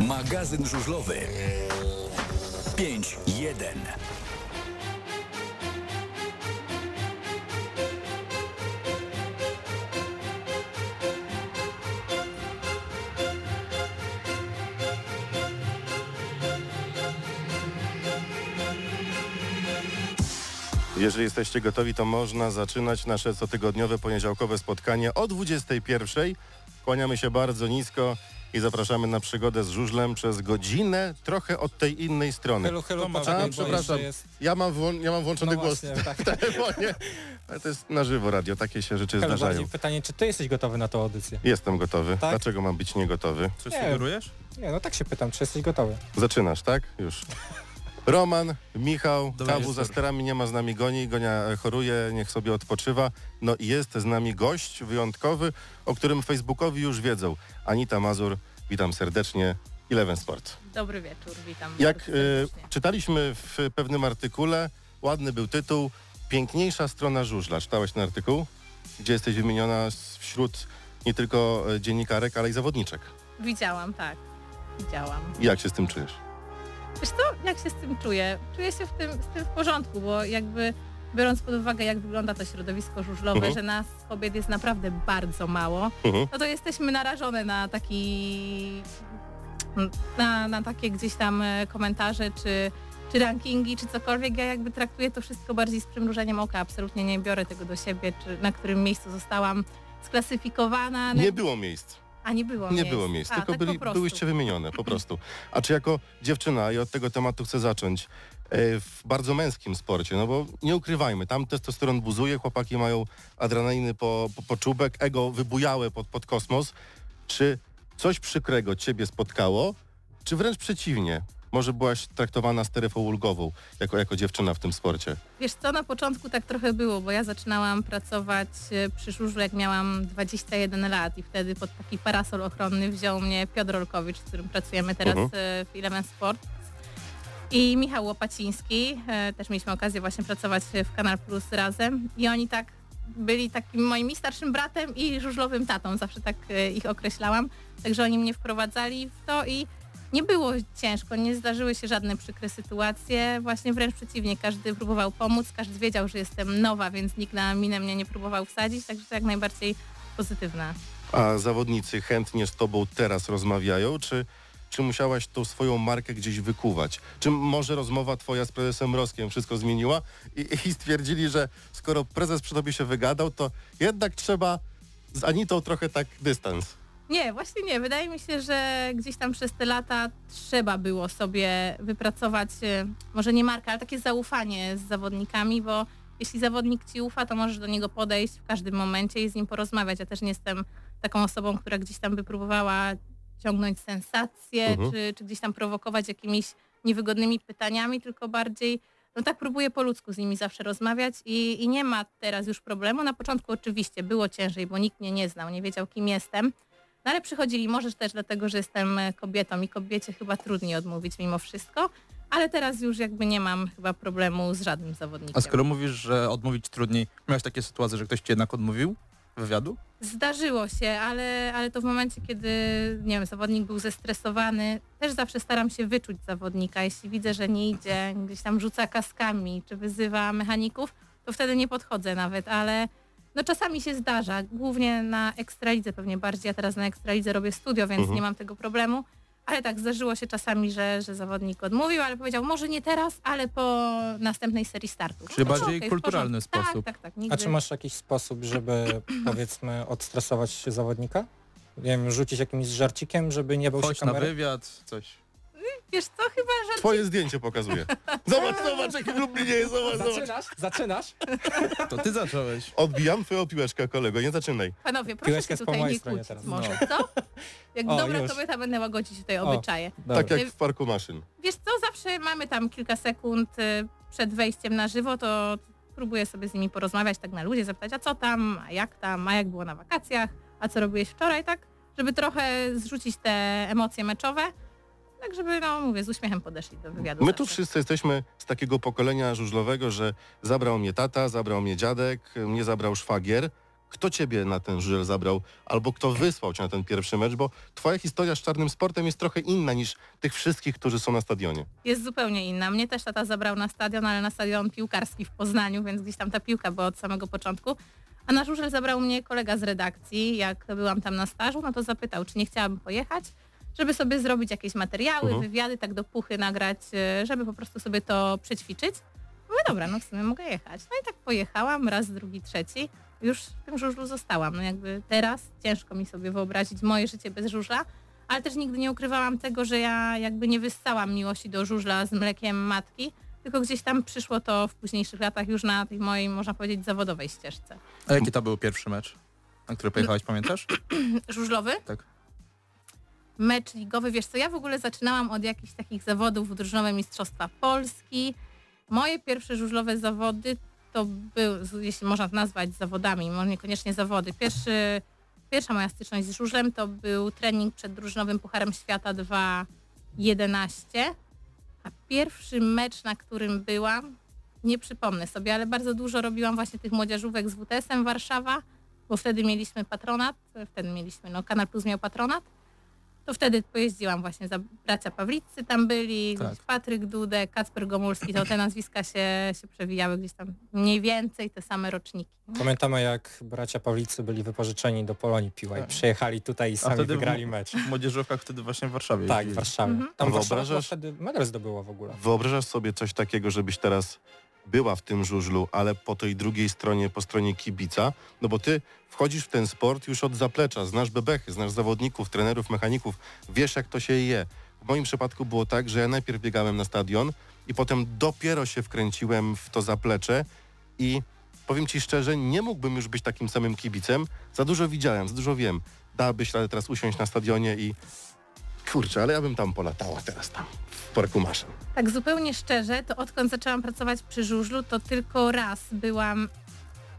Magazyn żużlowy 5-1. Jeżeli jesteście gotowi, to można zaczynać nasze cotygodniowe poniedziałkowe spotkanie o 21. Kłaniamy się bardzo nisko i zapraszamy na przygodę z żużlem przez godzinę, trochę od tej innej strony. Helu, helu, A, poczekaj, bo przepraszam, jest... ja mam, włą- ja mam włączony No głos właśnie, tak. w telefonie. Ale to jest na żywo radio, takie się rzeczy Helu, zdarzają. bardziej pytanie, czy ty jesteś gotowy na tą audycję? Jestem gotowy. Tak? Dlaczego mam być niegotowy? Coś Nie. sugerujesz? Nie, no tak się pytam, czy jesteś gotowy? Zaczynasz, tak? Już. Roman, Michał, jest za sterami nie ma z nami goni, Gonia choruje, niech sobie odpoczywa. No i jest z nami gość wyjątkowy, o którym Facebookowi już wiedzą. Anita Mazur, witam serdecznie. Eleven Sport. Dobry wieczór, witam. Jak bardzo e, czytaliśmy w pewnym artykule, ładny był tytuł, Piękniejsza strona żużla. Czytałeś ten artykuł? Gdzie jesteś wymieniona wśród nie tylko e, dziennikarek, ale i zawodniczek. Widziałam, tak. Widziałam. Jak się z tym czujesz? Wiesz co, jak się z tym czuję? Czuję się w tym, z tym w porządku, bo jakby biorąc pod uwagę, jak wygląda to środowisko żużlowe, Mhm. że nas kobiet jest naprawdę bardzo mało, Mhm. no to jesteśmy narażone na taki na, na takie gdzieś tam e, komentarze, czy, czy rankingi, czy cokolwiek. Ja jakby traktuję to wszystko bardziej z przymrużeniem oka. Absolutnie nie biorę tego do siebie, czy na którym miejscu zostałam sklasyfikowana. Nie było miejsc. A nie było Nie miejsc. było miejsc, A, tylko tak byli, po prostu. byłyście wymienione, po prostu. A czy jako dziewczyna, i od tego tematu chcę zacząć, e, w bardzo męskim sporcie, no bo nie ukrywajmy, tam testosteron buzuje, chłopaki mają adrenaliny po, po, po czubek, ego wybujałe pod, pod kosmos. Czy coś przykrego ciebie spotkało, czy wręcz przeciwnie? Może byłaś traktowana steryfą ulgową jako, jako dziewczyna w tym sporcie? Wiesz co, na początku tak trochę było, bo ja zaczynałam pracować e, przy żużlu jak miałam 21 lat i wtedy pod taki parasol ochronny wziął mnie Piotr Rolkowicz, z którym pracujemy teraz Mhm. e, w Eleven Sport i Michał Łopaciński. E, Też mieliśmy okazję właśnie pracować w Kanal Plus razem i oni tak byli takim moim starszym bratem i żużlowym tatą, zawsze tak ich określałam. Także oni mnie wprowadzali w to i nie było ciężko, nie zdarzyły się żadne przykre sytuacje, właśnie wręcz przeciwnie, każdy próbował pomóc, każdy wiedział, że jestem nowa, więc nikt na minę mnie nie próbował wsadzić, także to jak najbardziej pozytywne. A zawodnicy chętnie z tobą teraz rozmawiają, czy, czy musiałaś tą swoją markę gdzieś wykuwać? Czy może rozmowa twoja z prezesem Roskiem wszystko zmieniła i, i stwierdzili, że skoro prezes przy tobie się wygadał, to jednak trzeba z Anitą trochę tak dystans. Nie, właśnie nie. Wydaje mi się, że gdzieś tam przez te lata trzeba było sobie wypracować, e, może nie markę, ale takie zaufanie z zawodnikami, bo jeśli zawodnik ci ufa, to możesz do niego podejść w każdym momencie i z nim porozmawiać. Ja też nie jestem taką osobą, która gdzieś tam by próbowała ciągnąć sensację, Mhm. czy, czy gdzieś tam prowokować jakimiś niewygodnymi pytaniami, tylko bardziej no tak próbuję po ludzku z nimi zawsze rozmawiać i, i nie ma teraz już problemu. Na początku oczywiście było ciężej, bo nikt mnie nie znał, nie wiedział kim jestem. No ale przychodzili, możesz też dlatego, że jestem e, kobietą i kobiecie chyba trudniej odmówić mimo wszystko, ale teraz już jakby nie mam chyba problemu z żadnym zawodnikiem. A skoro mówisz, że odmówić trudniej, miałeś takie sytuacje, że ktoś ci jednak odmówił wywiadu? Zdarzyło się, ale, ale to w momencie, kiedy nie wiem, zawodnik był zestresowany, też zawsze staram się wyczuć zawodnika. Jeśli widzę, że nie idzie, gdzieś tam rzuca kaskami, czy wyzywa mechaników, to wtedy nie podchodzę nawet, ale no czasami się zdarza, głównie na ekstralidze pewnie bardziej. Ja teraz na ekstralidze robię studio, więc Mhm. nie mam tego problemu. Ale tak, zdarzyło się czasami, że, że zawodnik odmówił, ale powiedział, może nie teraz, ale po następnej serii startu. Czyli No, bardziej w kulturalny porządku. sposób. Tak, tak, tak. A Nigdy... czy masz jakiś sposób, żeby powiedzmy odstresować się zawodnika? Nie wiem, rzucić jakimś żarcikiem, żeby nie bał Chodź się na kamery? wywiad, coś. Wiesz co, chyba, że Twoje zdjęcie pokazuje. Zobacz, zobacz, jaki w Lublinie jest, zobacz, zobacz. Zaczynasz? Zaczynasz? To ty zacząłeś. Odbijam twoją piłeczkę, kolego, nie zaczynaj. Panowie, proszę Piłeczka się jest po tutaj mojej nie stronie kłócić teraz. może, No. co? Jak O, dobra już. kobieta będę łagodzić tutaj O. obyczaje. Dobra. Tak jak w parku maszyn. Wiesz co, zawsze mamy tam kilka sekund y, przed wejściem na żywo, to próbuję sobie z nimi porozmawiać tak na ludzie, zapytać, a co tam, a jak tam, a jak było na wakacjach, a co robiłeś wczoraj, tak? Żeby trochę zrzucić te emocje meczowe, tak żeby, no mówię, z uśmiechem podeszli do wywiadu. My tu zawsze. wszyscy jesteśmy z takiego pokolenia żużlowego, że zabrał mnie tata, zabrał mnie dziadek, mnie zabrał szwagier. kto ciebie na ten żużel zabrał, albo kto wysłał cię na ten pierwszy mecz, bo twoja historia z czarnym sportem jest trochę inna niż tych wszystkich, którzy są na stadionie. Jest zupełnie inna. Mnie też tata zabrał na stadion, ale na stadion piłkarski w Poznaniu, więc gdzieś tam ta piłka była od samego początku. A na żużel zabrał mnie kolega z redakcji. Jak byłam tam na stażu, no to zapytał, czy nie chciałabym pojechać, żeby sobie zrobić jakieś materiały, Mhm. wywiady, tak do puchy nagrać, e, żeby po prostu sobie to przećwiczyć. Mówię, dobra, no w sumie mogę jechać. No i tak pojechałam, raz, drugi, trzeci. Już w tym żużlu zostałam. No jakby teraz ciężko mi sobie wyobrazić moje życie bez żużla, ale też nigdy nie ukrywałam tego, że ja jakby nie wyssałam miłości do żużla z mlekiem matki, tylko gdzieś tam przyszło to w późniejszych latach już na tej mojej, można powiedzieć, zawodowej ścieżce. A jaki to był pierwszy mecz, na który pojechałeś, pamiętasz? Żużlowy? Tak. Mecz ligowy, wiesz co, ja w ogóle zaczynałam od jakichś takich zawodów drużynowe Mistrzostwa Polski. Moje pierwsze żużlowe zawody to były, jeśli można nazwać zawodami, może niekoniecznie zawody. Pierwszy, pierwsza moja styczność z żużlem to był trening przed drużynowym Pucharem Świata 2.11, a pierwszy mecz, na którym byłam, nie przypomnę sobie, ale bardzo dużo robiłam właśnie tych młodzieżówek z WTS-em Warszawa, bo wtedy mieliśmy patronat, wtedy mieliśmy, no Kanal Plus miał patronat, to wtedy pojeździłam właśnie za bracia Pawlicy tam byli, Tak. Patryk Dudek, Kacper Gomulski, to te nazwiska się, się przewijały gdzieś tam mniej więcej te same roczniki. Pamiętamy jak bracia Pawlicy byli wypożyczeni do Polonii Piła i Tak. przyjechali tutaj i sami wygrali mecz. W młodzieżówkach wtedy właśnie w Warszawie Tak, w. Warszawie. Mhm. Tam Wyobrażasz- wtedy medal zdobyła w ogóle. Wyobrażasz sobie coś takiego, żebyś teraz była w tym żużlu, ale po tej drugiej stronie, po stronie kibica, no bo ty wchodzisz w ten sport już od zaplecza, znasz bebechy, znasz zawodników, trenerów, mechaników, wiesz jak to się je. W moim przypadku było tak, że ja najpierw biegałem na stadion i potem dopiero się wkręciłem w to zaplecze i powiem ci szczerze, nie mógłbym już być takim samym kibicem. Za dużo widziałem, za dużo wiem. Dałabyś radę teraz usiąść na stadionie i kurczę, ale ja bym tam polatała teraz tam, w parku maszyn. Tak zupełnie szczerze, to odkąd zaczęłam pracować przy żużlu, to tylko raz byłam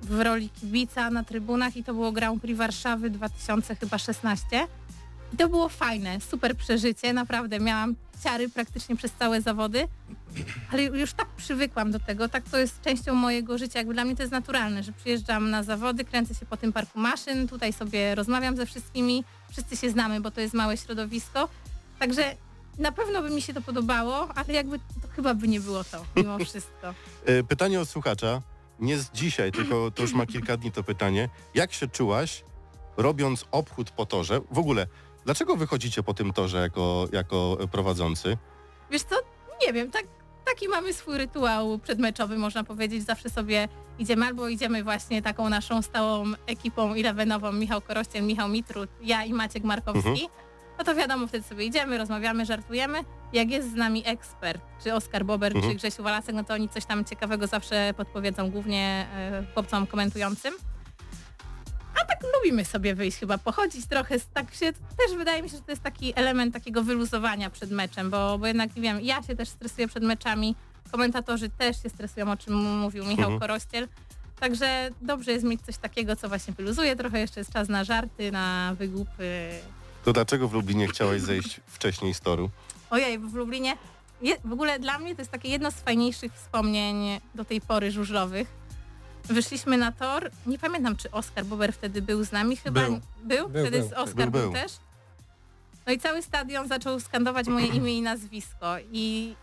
w roli kibica na trybunach i to było Grand Prix Warszawy 2016. I to było fajne, super przeżycie, naprawdę miałam ciary praktycznie przez całe zawody, ale już tak przywykłam do tego, tak to jest częścią mojego życia, jakby dla mnie to jest naturalne, że przyjeżdżam na zawody, kręcę się po tym parku maszyn, tutaj sobie rozmawiam ze wszystkimi, wszyscy się znamy, bo to jest małe środowisko, także na pewno by mi się to podobało, ale jakby to chyba by nie było to, mimo wszystko. E, Pytanie od słuchacza, nie z dzisiaj, tylko to już ma kilka dni to pytanie. Jak się czułaś, robiąc obchód po torze? W ogóle, dlaczego wychodzicie po tym torze jako, jako prowadzący? Wiesz co, nie wiem, tak, taki mamy swój rytuał przedmeczowy, można powiedzieć. Zawsze sobie idziemy albo idziemy właśnie taką naszą stałą ekipą elevenową, Michał Korościel, Michał Mitrut, ja i Maciek Markowski. Mhm. No to wiadomo, wtedy sobie idziemy, rozmawiamy, żartujemy. Jak jest z nami ekspert, czy Oskar Bober, Mhm. czy Grzesiu Walasek, no to oni coś tam ciekawego zawsze podpowiedzą, głównie e, chłopcom komentującym. A tak lubimy sobie wyjść chyba, pochodzić trochę, tak się, też wydaje mi się, że to jest taki element takiego wyluzowania przed meczem, bo, bo jednak, nie wiem, ja się też stresuję przed meczami, komentatorzy też się stresują, o czym mówił Michał Mhm. Korościel. Także dobrze jest mieć coś takiego, co właśnie wyluzuje, trochę jeszcze jest czas na żarty, na wygłupy. To dlaczego w Lublinie chciałeś zejść wcześniej z toru? Ojej, w Lublinie, w ogóle dla mnie to jest takie jedno z fajniejszych wspomnień do tej pory żużlowych. Wyszliśmy na tor, nie pamiętam czy Oskar Bober wtedy był z nami, chyba Był. był, Był, wtedy był. z Oskar Był, był, był. też. No i cały stadion zaczął skandować moje imię i nazwisko i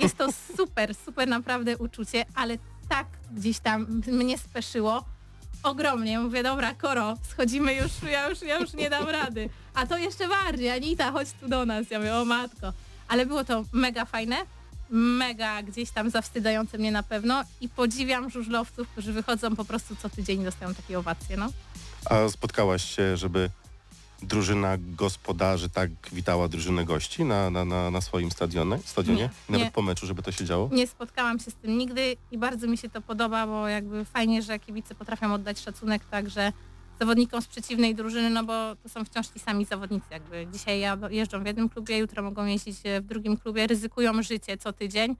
jest to super, super naprawdę uczucie, ale tak gdzieś tam mnie speszyło ogromnie. Mówię, dobra, Koro, schodzimy już, ja już, ja już nie dam rady. A to jeszcze bardziej, Anita, chodź tu do nas. Ja mówię, o matko. Ale było to mega fajne, mega gdzieś tam zawstydzające mnie na pewno i podziwiam żużlowców, którzy wychodzą po prostu co tydzień i dostają takie owacje, no. A spotkałaś się, żeby drużyna gospodarzy tak witała drużynę gości na, na, na, na swoim stadionie? stadionie? Nie, Nawet nie. po meczu, żeby to się działo? Nie spotkałam się z tym nigdy i bardzo mi się to podoba, bo jakby fajnie, że kibice potrafią oddać szacunek także zawodnikom z przeciwnej drużyny, no bo to są wciąż ci sami zawodnicy. Jakby dzisiaj ja jeżdżą w jednym klubie, jutro mogą jeździć w drugim klubie, ryzykują życie co tydzień.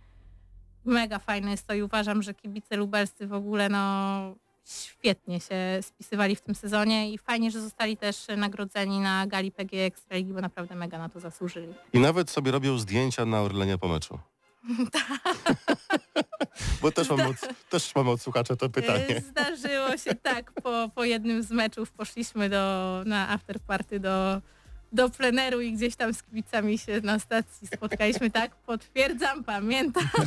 Mega fajne jest to i uważam, że kibice lubelscy w ogóle no świetnie się spisywali w tym sezonie i fajnie, że zostali też nagrodzeni na gali PG Ekstraligi, bo naprawdę mega na to zasłużyli. I nawet sobie robią zdjęcia na Orlenie po meczu. Bo też mamy, od, też mamy od słuchacza to E, pytanie. Zdarzyło się tak, po, po jednym z meczów poszliśmy do, na afterparty do, do pleneru i gdzieś tam z kibicami się na stacji spotkaliśmy. Tak, potwierdzam, pamiętam.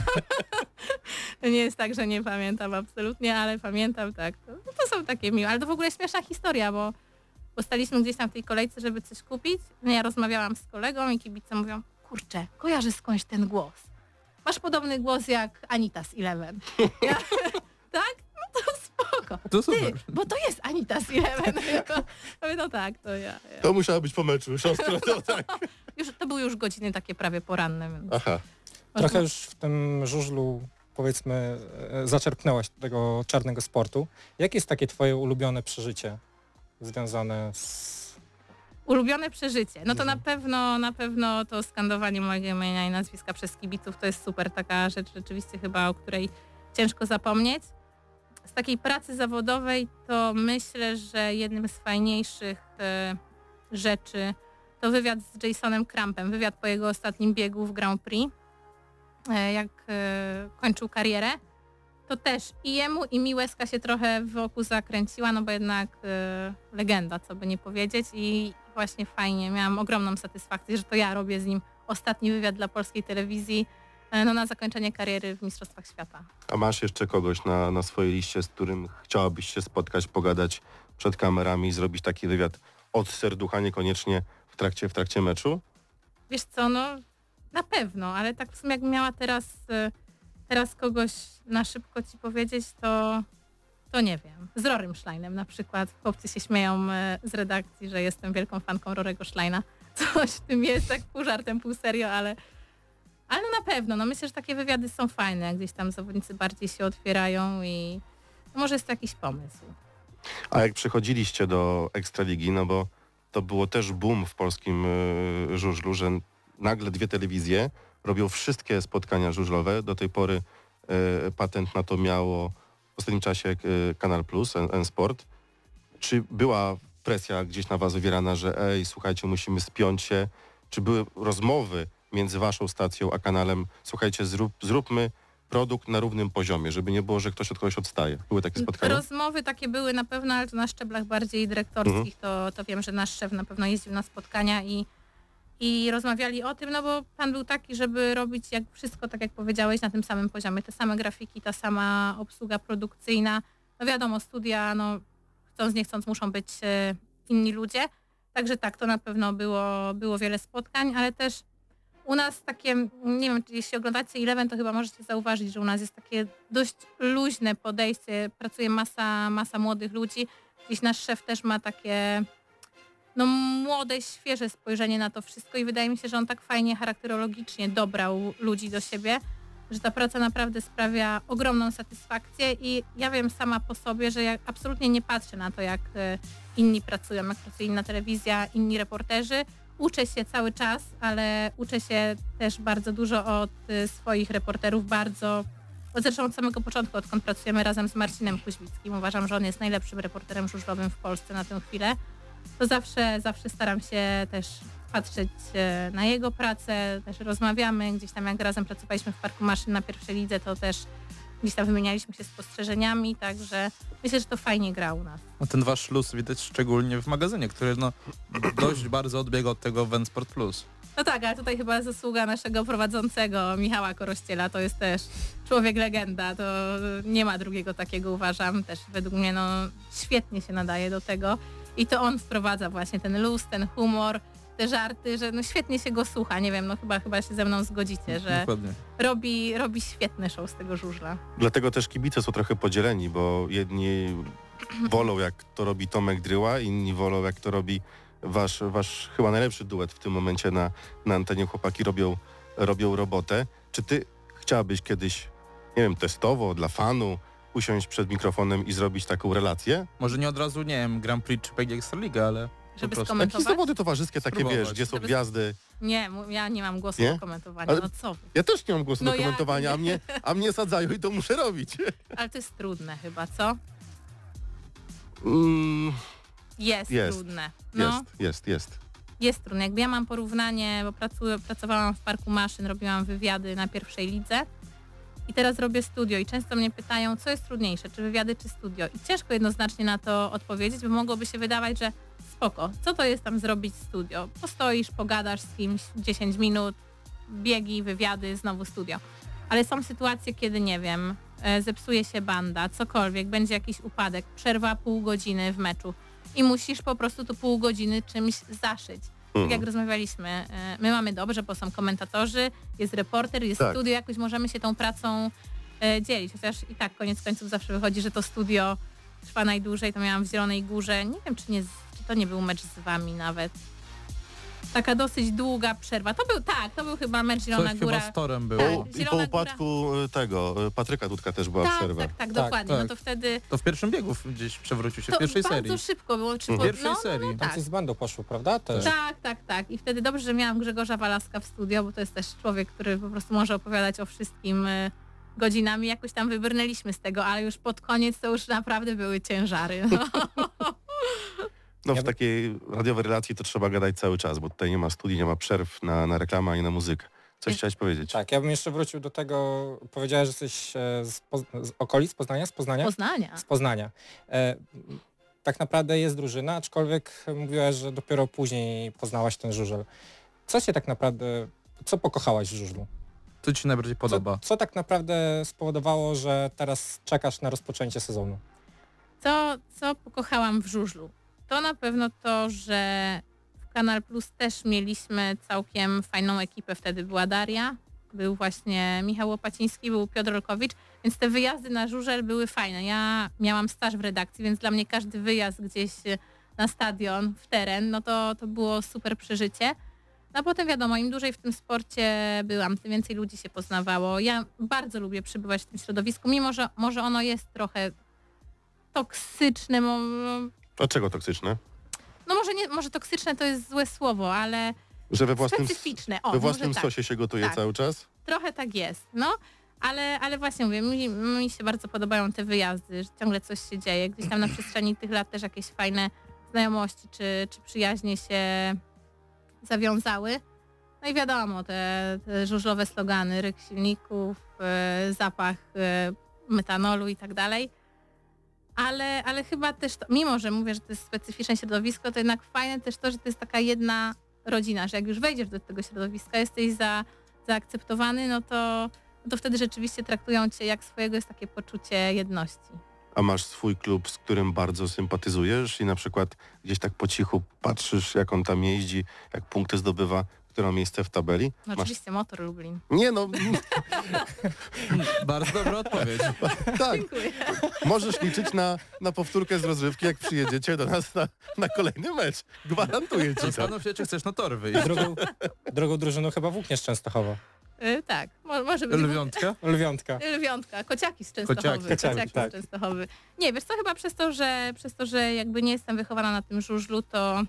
To nie jest tak, że nie pamiętam absolutnie, ale pamiętam, tak. To, no to są takie miłe, ale to w ogóle śmieszna historia, bo bo staliśmy gdzieś tam w tej kolejce, żeby coś kupić. No ja rozmawiałam z kolegą i kibice mówią, kurczę, kojarzy skądś ten głos. Masz podobny głos jak Anita z Eleven. Ja, tak? No to spoko. To Ty, super. bo to jest Anita z Eleven. Ja mówię, no tak, to ja. ja. To musiało być po meczu, siostro, to tak. Już, to były już godziny takie prawie poranne. Więc Aha. Trochę już w tym żużlu powiedzmy e, zaczerpnęłaś tego czarnego sportu. Jakie jest takie twoje ulubione przeżycie związane z... Ulubione przeżycie. No to Mhm. na pewno, na pewno to skandowanie mojego imienia i nazwiska przez kibiców to jest super taka rzecz rzeczywiście chyba, o której ciężko zapomnieć. Z takiej pracy zawodowej to myślę, że jednym z fajniejszych e, rzeczy to wywiad z Jasonem Crampem, wywiad po jego ostatnim biegu w Grand Prix, e, jak e, kończył karierę. To też i jemu i mi łezka się trochę wokół zakręciła, no bo jednak e, legenda, co by nie powiedzieć i właśnie fajnie, miałam ogromną satysfakcję, że to ja robię z nim ostatni wywiad dla polskiej telewizji e, no, na zakończenie kariery w Mistrzostwach Świata. A masz jeszcze kogoś na, na swojej liście, z którym chciałabyś się spotkać, pogadać przed kamerami, zrobić taki wywiad od serducha, niekoniecznie w trakcie, w trakcie meczu? Wiesz co, no na pewno, ale tak w sumie jakbym miała teraz, e, teraz kogoś na szybko ci powiedzieć, to, to nie wiem. Z Rorym Schleinem na przykład. Chłopcy się śmieją e, z redakcji, że jestem wielką fanką Rorego Schleina. Coś w tym jest, tak pół żartem, pół serio, ale, ale na pewno. No myślę, że takie wywiady są fajne, gdzieś tam zawodnicy bardziej się otwierają i no może jest to jakiś pomysł. A jak przechodziliście do Ekstraligi, no bo to było też boom w polskim y, żużlu, że nagle dwie telewizje robią wszystkie spotkania żużlowe. Do tej pory y, patent na to miało w ostatnim czasie y, Kanal Plus, N-Sport. Czy była presja gdzieś na was wywierana, że ej, słuchajcie, musimy spiąć się? Czy były rozmowy między waszą stacją a kanalem, słuchajcie, zrób, zróbmy produkt na równym poziomie, żeby nie było, że ktoś od kogoś odstaje? Były takie spotkania? Rozmowy takie były na pewno, ale to na szczeblach bardziej dyrektorskich, Mhm. to, to wiem, że nasz szef na pewno jeździł na spotkania i, i rozmawiali o tym, no bo pan był taki, żeby robić jak wszystko, tak jak powiedziałeś, na tym samym poziomie. Te same grafiki, ta sama obsługa produkcyjna. No wiadomo, studia, no chcąc nie chcąc muszą być e, inni ludzie. Także tak, to na pewno było, było wiele spotkań, ale też u nas takie, nie wiem, jeśli oglądacie Eleven, to chyba możecie zauważyć, że u nas jest takie dość luźne podejście, pracuje masa, masa młodych ludzi. Gdzieś nasz szef też ma takie no, młode, świeże spojrzenie na to wszystko i wydaje mi się, że on tak fajnie charakterologicznie dobrał ludzi do siebie, że ta praca naprawdę sprawia ogromną satysfakcję i ja wiem sama po sobie, że ja absolutnie nie patrzę na to, jak e, inni pracują, jak pracuje inna telewizja, inni reporterzy. Uczę się cały czas, ale uczę się też bardzo dużo od e, swoich reporterów, bardzo zresztą od samego początku, odkąd pracujemy razem z Marcinem Kuźbickim. Uważam, że on jest najlepszym reporterem żużlowym w Polsce na tę chwilę. To zawsze, zawsze staram się też patrzeć e, na jego pracę, też rozmawiamy. Gdzieś tam jak razem pracowaliśmy w Parku Maszyn na pierwszej lidze, to też gdzieś tam wymienialiśmy się spostrzeżeniami, także myślę, że to fajnie gra u nas. No ten wasz luz widać szczególnie w magazynie, który no dość bardzo odbiega od tego Vensport Plus. No tak, ale tutaj chyba zasługa naszego prowadzącego Michała Korościela, to jest też człowiek legenda, to nie ma drugiego takiego uważam, też według mnie no świetnie się nadaje do tego i to on wprowadza właśnie ten luz, ten humor, te żarty, że no świetnie się go słucha, nie wiem, no chyba chyba się ze mną zgodzicie, że Dokładnie. robi, robi świetny show z tego żużla. Dlatego też kibice są trochę podzieleni, bo jedni wolą jak to robi Tomek Dryła, inni wolą jak to robi wasz, wasz chyba najlepszy duet w tym momencie na, na antenie. Chłopaki robią, robią robotę. Czy ty chciałabyś kiedyś, nie wiem, testowo, dla fanu, usiąść przed mikrofonem i zrobić taką relację? Może nie od razu, nie wiem, Grand Prix czy PG Ekstraliga, ale Żeby po prostu. Takie zawody towarzyskie, takie Spróbować. wiesz, gdzie są Żeby- gwiazdy. Nie, ja nie mam głosu Nie? do komentowania, Ale- no co. Ja też nie mam głosu No do komentowania, a nie? mnie, a mnie sadzają i to muszę robić. Ale to jest trudne chyba, co? Mm, Jest, Jest, trudne. No. jest, jest, jest. jest trudne. Jakby ja mam porównanie, bo pracuję, pracowałam w Parku Maszyn, robiłam wywiady na pierwszej lidze I teraz robię studio i często mnie pytają, co jest trudniejsze, czy wywiady, czy studio. I ciężko jednoznacznie na to odpowiedzieć, bo mogłoby się wydawać, że spoko, co to jest tam zrobić studio? Postoisz, pogadasz z kimś 10 minut, biegi, wywiady, znowu studio. Ale są sytuacje, kiedy nie wiem, e, zepsuje się banda, cokolwiek, będzie jakiś upadek, przerwa pół godziny w meczu i musisz po prostu to pół godziny czymś zaszyć. Tak jak rozmawialiśmy, e, my mamy dobrze, bo są komentatorzy, jest reporter, jest Tak. studio, jakoś możemy się tą pracą e, dzielić, chociaż i tak koniec końców zawsze wychodzi, że to studio trwa najdłużej, to miałam w Zielonej Górze, nie wiem czy, nie, czy to nie był mecz z wami nawet. Taka dosyć długa przerwa. To był, tak, to był chyba mecz Zielona Coś Góra. chyba z Torem było. Tak. I po Zielona upadku y, tego, y, Patryka Dudka też była Tak, przerwa. tak, tak, Tak, dokładnie. tak. No to wtedy To w pierwszym biegu gdzieś przewrócił się, to w pierwszej bardzo serii. szybko było. Czy Mhm. po, W pierwszej no, no, serii. no, Tam tak. coś z bandą poszło, prawda? Też. Tak, tak, tak. I wtedy dobrze, że miałam Grzegorza Walaska w studio, bo to jest też człowiek, który po prostu może opowiadać o wszystkim y, godzinami. Jakoś tam wybrnęliśmy z tego, ale już pod koniec to już naprawdę były ciężary. No. No w takiej radiowej relacji to trzeba gadać cały czas, bo tutaj nie ma studii, nie ma przerw na, na reklamę ani na muzykę. Coś chciałeś powiedzieć? Tak, ja bym jeszcze wrócił do tego, powiedziałeś, że jesteś e, z, Poz- z okolic Poznania, z Poznania? Poznania. Z Poznania. E, tak naprawdę jest drużyna, aczkolwiek mówiłaś, że dopiero później poznałaś ten żużel. Co cię tak naprawdę, co pokochałaś w żużlu? Co ci się najbardziej podoba? Co, co tak naprawdę spowodowało, że teraz czekasz na rozpoczęcie sezonu? Co, co pokochałam w żużlu? To na pewno to, że w Kanal Plus też mieliśmy całkiem fajną ekipę. Wtedy była Daria, był właśnie Michał Łopaciński, był Piotr Olkowicz, więc te wyjazdy na żużel były fajne. Ja miałam staż w redakcji, więc dla mnie każdy wyjazd gdzieś na stadion, w teren, no to, to było super przeżycie. No a potem wiadomo, im dłużej w tym sporcie byłam, tym więcej ludzi się poznawało. Ja bardzo lubię przybywać w tym środowisku, mimo że może ono jest trochę toksyczne, Dlaczego toksyczne? no może nie, może toksyczne to jest złe słowo, ale Że we własnym, specyficzne. O, we własnym tak. sosie się gotuje Tak. cały czas? Trochę tak jest, no. Ale, ale właśnie mówię, mi, mi się bardzo podobają te wyjazdy, że ciągle coś się dzieje. Gdzieś tam na przestrzeni tych lat też jakieś fajne znajomości czy, czy przyjaźnie się zawiązały. No i wiadomo, te, te żużlowe slogany, ryk silników, e, zapach e, metanolu i tak dalej. Ale, ale chyba też, to, mimo że mówię, że to jest specyficzne środowisko, to jednak fajne też to, że to jest taka jedna rodzina, że jak już wejdziesz do tego środowiska, jesteś za, zaakceptowany, no to, no to wtedy rzeczywiście traktują cię jak swojego, jest takie poczucie jedności. A masz swój klub, z którym bardzo sympatyzujesz i na przykład gdzieś tak po cichu patrzysz, jak on tam jeździ, jak punkty zdobywa, które ma miejsce w tabeli? No Masz... oczywiście motor Lublin. Nie no, Bardzo dobra odpowiedź. tak. Dziękuję. Możesz liczyć na, na powtórkę z rozrywki, jak przyjedziecie do nas na, na kolejny mecz. Gwarantuję ci to. Zastanów się, czy chcesz na tor wyjść. Drugą, drugą drużyną chyba Włókniesz Częstochowa. Y, tak, mo, może być. Lwiątka? Lwiątka. Lwiątka, kociaki z Częstochowy. Kociaki. Kociaki, tak. z Częstochowy. Nie, wiesz co, chyba przez to, że przez to, że jakby nie jestem wychowana na tym żużlu, to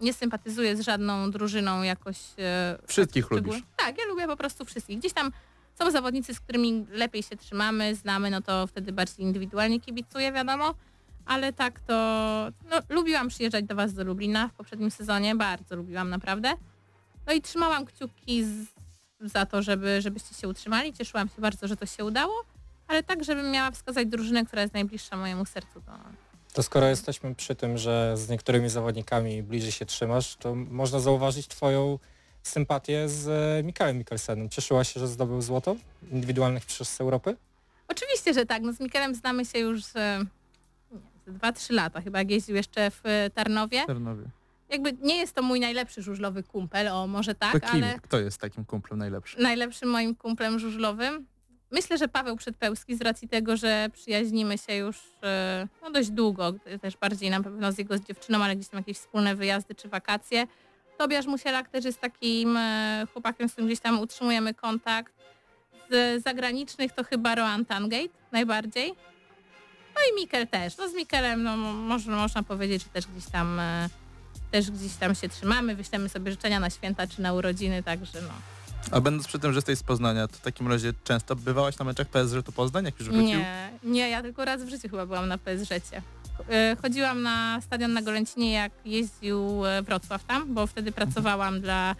nie sympatyzuję z żadną drużyną jakoś... E, Wszystkich lubisz. Tak, ja lubię po prostu wszystkich. Gdzieś tam są zawodnicy, z którymi lepiej się trzymamy, znamy, no to wtedy bardziej indywidualnie kibicuję, wiadomo. Ale tak to... No, lubiłam przyjeżdżać do Was do Lublina w poprzednim sezonie, bardzo lubiłam naprawdę. No i trzymałam kciuki z, za to, żeby, żebyście się utrzymali. Cieszyłam się bardzo, że to się udało, ale tak, żebym miała wskazać drużynę, która jest najbliższa mojemu sercu, to To skoro jesteśmy przy tym, że z niektórymi zawodnikami bliżej się trzymasz, to można zauważyć twoją sympatię z e, Mikaelem Mikkelsenem. Cieszyłaś się, że zdobył złoto indywidualnych przez Europy? Oczywiście, że tak. No z Mikelem znamy się już e, nie, ze 2-3 lata, chyba jak jeździł jeszcze w e, Tarnowie. Tarnowie. Jakby nie jest to mój najlepszy żużlowy kumpel, o może To tak, kim? ale Kto jest takim kumplem najlepszy? najlepszym moim kumplem żużlowym. Myślę, że Paweł Przedpełski z racji tego, że przyjaźnimy się już e, no, dość długo, też bardziej na pewno z jego z dziewczyną, ale gdzieś tam jakieś wspólne wyjazdy czy wakacje. Tobiasz Musielak też jest takim e, chłopakiem, z którym gdzieś tam utrzymujemy kontakt. Z zagranicznych to chyba Roan Tangate najbardziej. No i Mikel też. No z Mikelem no, mo- można, można powiedzieć, że też gdzieś tam e, też gdzieś tam się trzymamy, wyślemy sobie życzenia na święta czy na urodziny, także no. A będąc przy tym, że jesteś z Poznania, to w takim razie często bywałaś na meczach PSG tu Poznań, jak już wrócił? Nie, nie, ja tylko raz w życiu chyba byłam na PSG. E, Chodziłam na stadion na Golęcinie, jak jeździł e, Wrocław tam, bo wtedy pracowałam dla,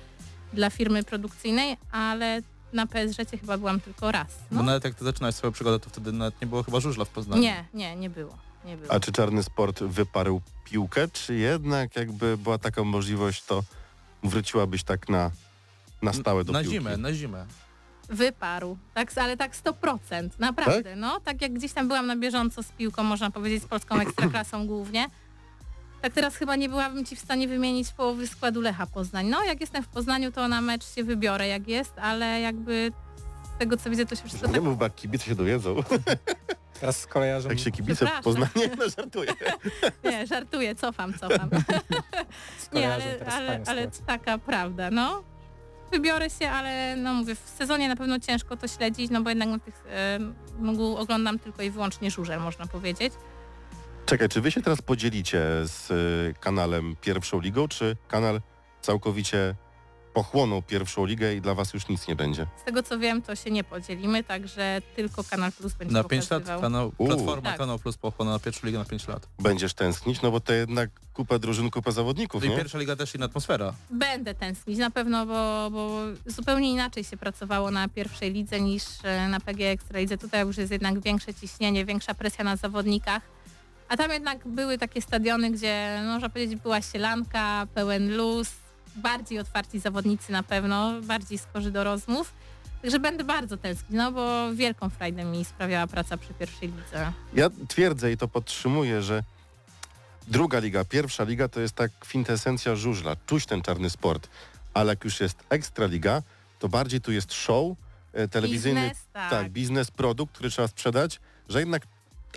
dla firmy produkcyjnej, ale na PSG chyba byłam tylko raz. Bo No. nawet jak ty zaczynałeś swoją przygodę, to wtedy nawet nie było chyba żużla w Poznaniu. Nie, nie, nie było. Nie było. A czy czarny sport wyparł piłkę, czy jednak jakby była taka możliwość, to wróciłabyś tak na, na stałe do Na piłki? zimę, na zimę. Wyparł, tak, ale tak 100%, naprawdę, no, tak jak gdzieś tam byłam na bieżąco z piłką, można powiedzieć, z polską ekstraklasą głównie, tak teraz chyba nie byłabym Ci w stanie wymienić połowy składu Lecha Poznań. No, jak jestem w Poznaniu, to na mecz się wybiorę, jak jest, ale jakby z tego, co widzę, to się wszystko Nie tak... mów, bo jak kibice się dowiedzą. Teraz z kolejarzem Jak się kibice w. Poznaniu, no żartuję. Nie, żartuję, cofam, cofam. Nie, ale, ale, ale taka prawda, no. Wybiorę się, ale no mówię, w sezonie na pewno ciężko to śledzić, no bo jednak na tych, mógł, oglądam tylko i wyłącznie żużel, można powiedzieć. Czekaj, czy wy się teraz podzielicie z y, kanalem Pierwszą Ligą, czy kanal całkowicie pochłonął Pierwszą Ligę i dla was już nic nie będzie? Z tego co wiem, to się nie podzielimy, także tylko Kanal Plus będzie Na 5 lat kanał, U. platforma Tak. Kanał Plus pochłonęła na pierwszą ligę na 5 lat. Będziesz tęsknić? No bo to jednak kupę drużyn, kupę zawodników, No i nie? pierwsza liga też inna atmosfera. Będę tęsknić na pewno, bo, bo zupełnie inaczej się pracowało na pierwszej lidze niż e, na PG Ekstralidze. Tutaj już jest jednak większe ciśnienie, większa presja na zawodnikach. A tam jednak były takie stadiony, gdzie no, można powiedzieć była sielanka, pełen luz, bardziej otwarci zawodnicy na pewno, bardziej skorzy do rozmów. Także będę bardzo tęsknić, no bo wielką frajdę mi sprawiała praca przy pierwszej lidze. Ja twierdzę i to podtrzymuję, że druga liga, pierwsza liga to jest tak kwintesencja żużla, czuć ten czarny sport, ale jak już jest ekstra liga, to bardziej tu jest show e, telewizyjny, Biznes, tak. tak, biznes, produkt, który trzeba sprzedać, że jednak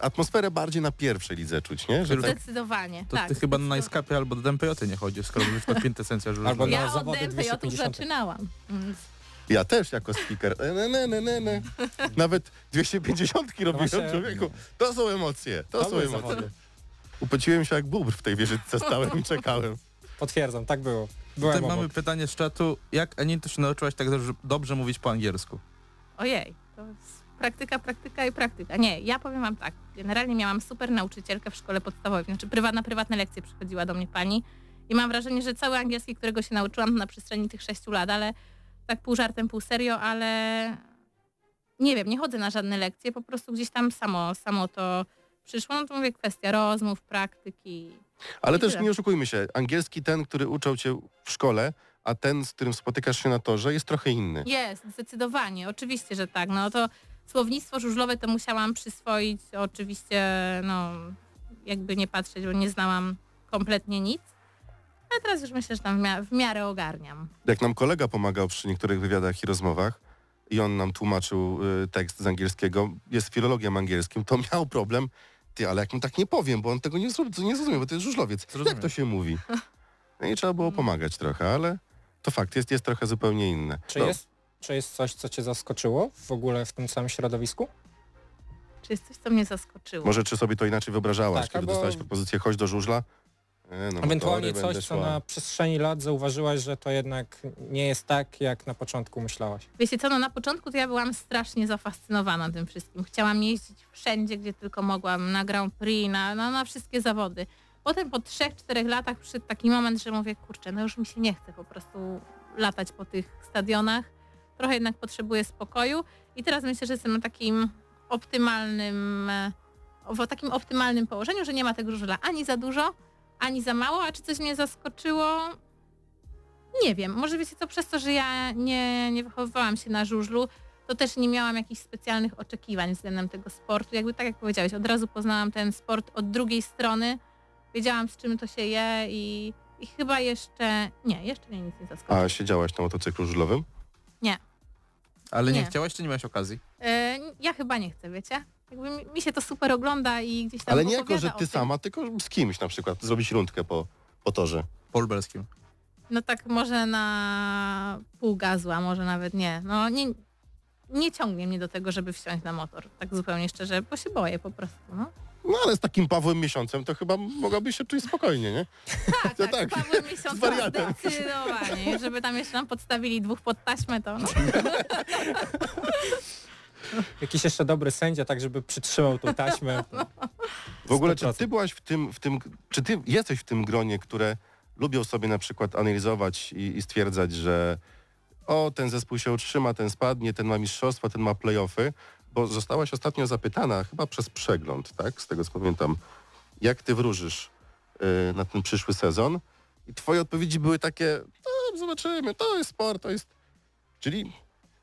atmosferę bardziej na pierwszej lidze czuć, nie? Że tak, Zdecydowanie, To tak. ty chyba na. Najskapie albo do DMPJ nie chodzisz, skoro mówisz to kwintesencja żużla. Albo na- Ja od zawody DMPJ 250. zaczynałam. Mm, ja też jako speaker, e, ne, ne, ne, ne, ne. nawet 250 robiłem właśnie- człowieku. To są emocje, to, To są emocje. zawody. Upociłem się jak bubr w tej wieżyczce, stałem i czekałem. Potwierdzam, tak było. Byłem Tutaj mamy obok. pytanie z czatu. Jak Anita się nauczyłaś tak dobrze, dobrze mówić po angielsku? Ojej, to jest praktyka, praktyka i praktyka. Nie, ja powiem wam tak. Generalnie miałam super nauczycielkę w szkole podstawowej. Znaczy prywatna, prywatne lekcje przychodziła do mnie pani i mam wrażenie, że cały angielski, którego się nauczyłam na przestrzeni tych sześciu lat, ale tak pół żartem, pół serio, ale nie wiem, nie chodzę na żadne lekcje, po prostu gdzieś tam samo, samo to przyszło. No to mówię, kwestia rozmów, praktyki. Ale też tyle. nie oszukujmy się, angielski ten, który uczył cię w szkole, a ten, z którym spotykasz się na torze, jest trochę inny. Jest, zdecydowanie, oczywiście, że tak. No to słownictwo żużlowe to musiałam przyswoić, oczywiście, no jakby nie patrzeć, bo nie znałam kompletnie nic. Ale teraz już myślę, że tam w, mia- w miarę ogarniam. Jak nam kolega pomagał przy niektórych wywiadach i rozmowach i on nam tłumaczył y, tekst z angielskiego, jest filologiem angielskim, to miał problem, ty, ale jak mu tak nie powiem, bo on tego nie, nie zrozumie, bo to jest żużlowiec. Zrozumiem. Jak to się mówi? No i trzeba było pomagać trochę, ale to fakt, jest, jest trochę zupełnie inne. Czy, No, jest, czy jest coś, co cię zaskoczyło w ogóle w tym samym środowisku? Czy jest coś, co mnie zaskoczyło? Może czy sobie to inaczej wyobrażałaś, Tak, kiedy albo- dostałaś propozycję chodź do żużla? E, no, Ewentualnie motory, będę coś, co szła. na przestrzeni lat zauważyłaś, że to jednak nie jest tak, jak na początku myślałaś. Wiecie co, no na początku to ja byłam strasznie zafascynowana tym wszystkim. Chciałam jeździć wszędzie, gdzie tylko mogłam, na Grand Prix, na, na, na wszystkie zawody. Potem po trzech, czterech latach przyszedł taki moment, że mówię, kurczę, no już mi się nie chce po prostu latać po tych stadionach. Trochę jednak potrzebuję spokoju i teraz myślę, że jestem na takim optymalnym, e, w takim optymalnym położeniu, że nie ma tego żużla ani za dużo, ani za mało, a czy coś mnie zaskoczyło? Nie wiem, może wiecie co, przez to, że ja nie, nie wychowywałam się na żużlu, to też nie miałam jakichś specjalnych oczekiwań względem tego sportu. Jakby tak jak powiedziałeś, od razu poznałam ten sport od drugiej strony, wiedziałam z czym to się je i, i chyba jeszcze, nie, jeszcze mnie nic nie zaskoczyło. A siedziałaś na motocyklu żużlowym? Ale nie, Nie. chciałaś, czy nie miałeś okazji? E, ja chyba nie chcę, wiecie? Jakby mi, się to super ogląda i gdzieś tam Ale nie jako, że ty sama, tylko z kimś na przykład, zrobić rundkę po, po torze. Po lubelskim. No tak może na pół gazu, a może nawet nie. No nie, nie ciągnie mnie do tego, żeby wsiąść na motor, tak zupełnie szczerze, bo się boję po prostu, no. No ale z takim Pawłem miesiącem to chyba mogłabyś się czuć spokojnie, nie? Tak, tak, tak. Pawłem miesiąc z wariatem. zdecydowanie. Żeby tam jeszcze nam podstawili dwóch pod taśmę, to no. Jakiś jeszcze dobry sędzia, tak żeby przytrzymał tą taśmę. W ogóle czy 100%. ty byłaś w tym, w tym, czy ty jesteś w tym gronie, które lubią sobie na przykład analizować i, i stwierdzać, że o, ten zespół się utrzyma, ten spadnie, ten ma mistrzostwa, ten ma playoffy, bo zostałaś ostatnio zapytana, chyba przez przegląd, tak, z tego co pamiętam, jak ty wróżysz y, na ten przyszły sezon i twoje odpowiedzi były takie, no, zobaczymy, to jest sport, to jest... Czyli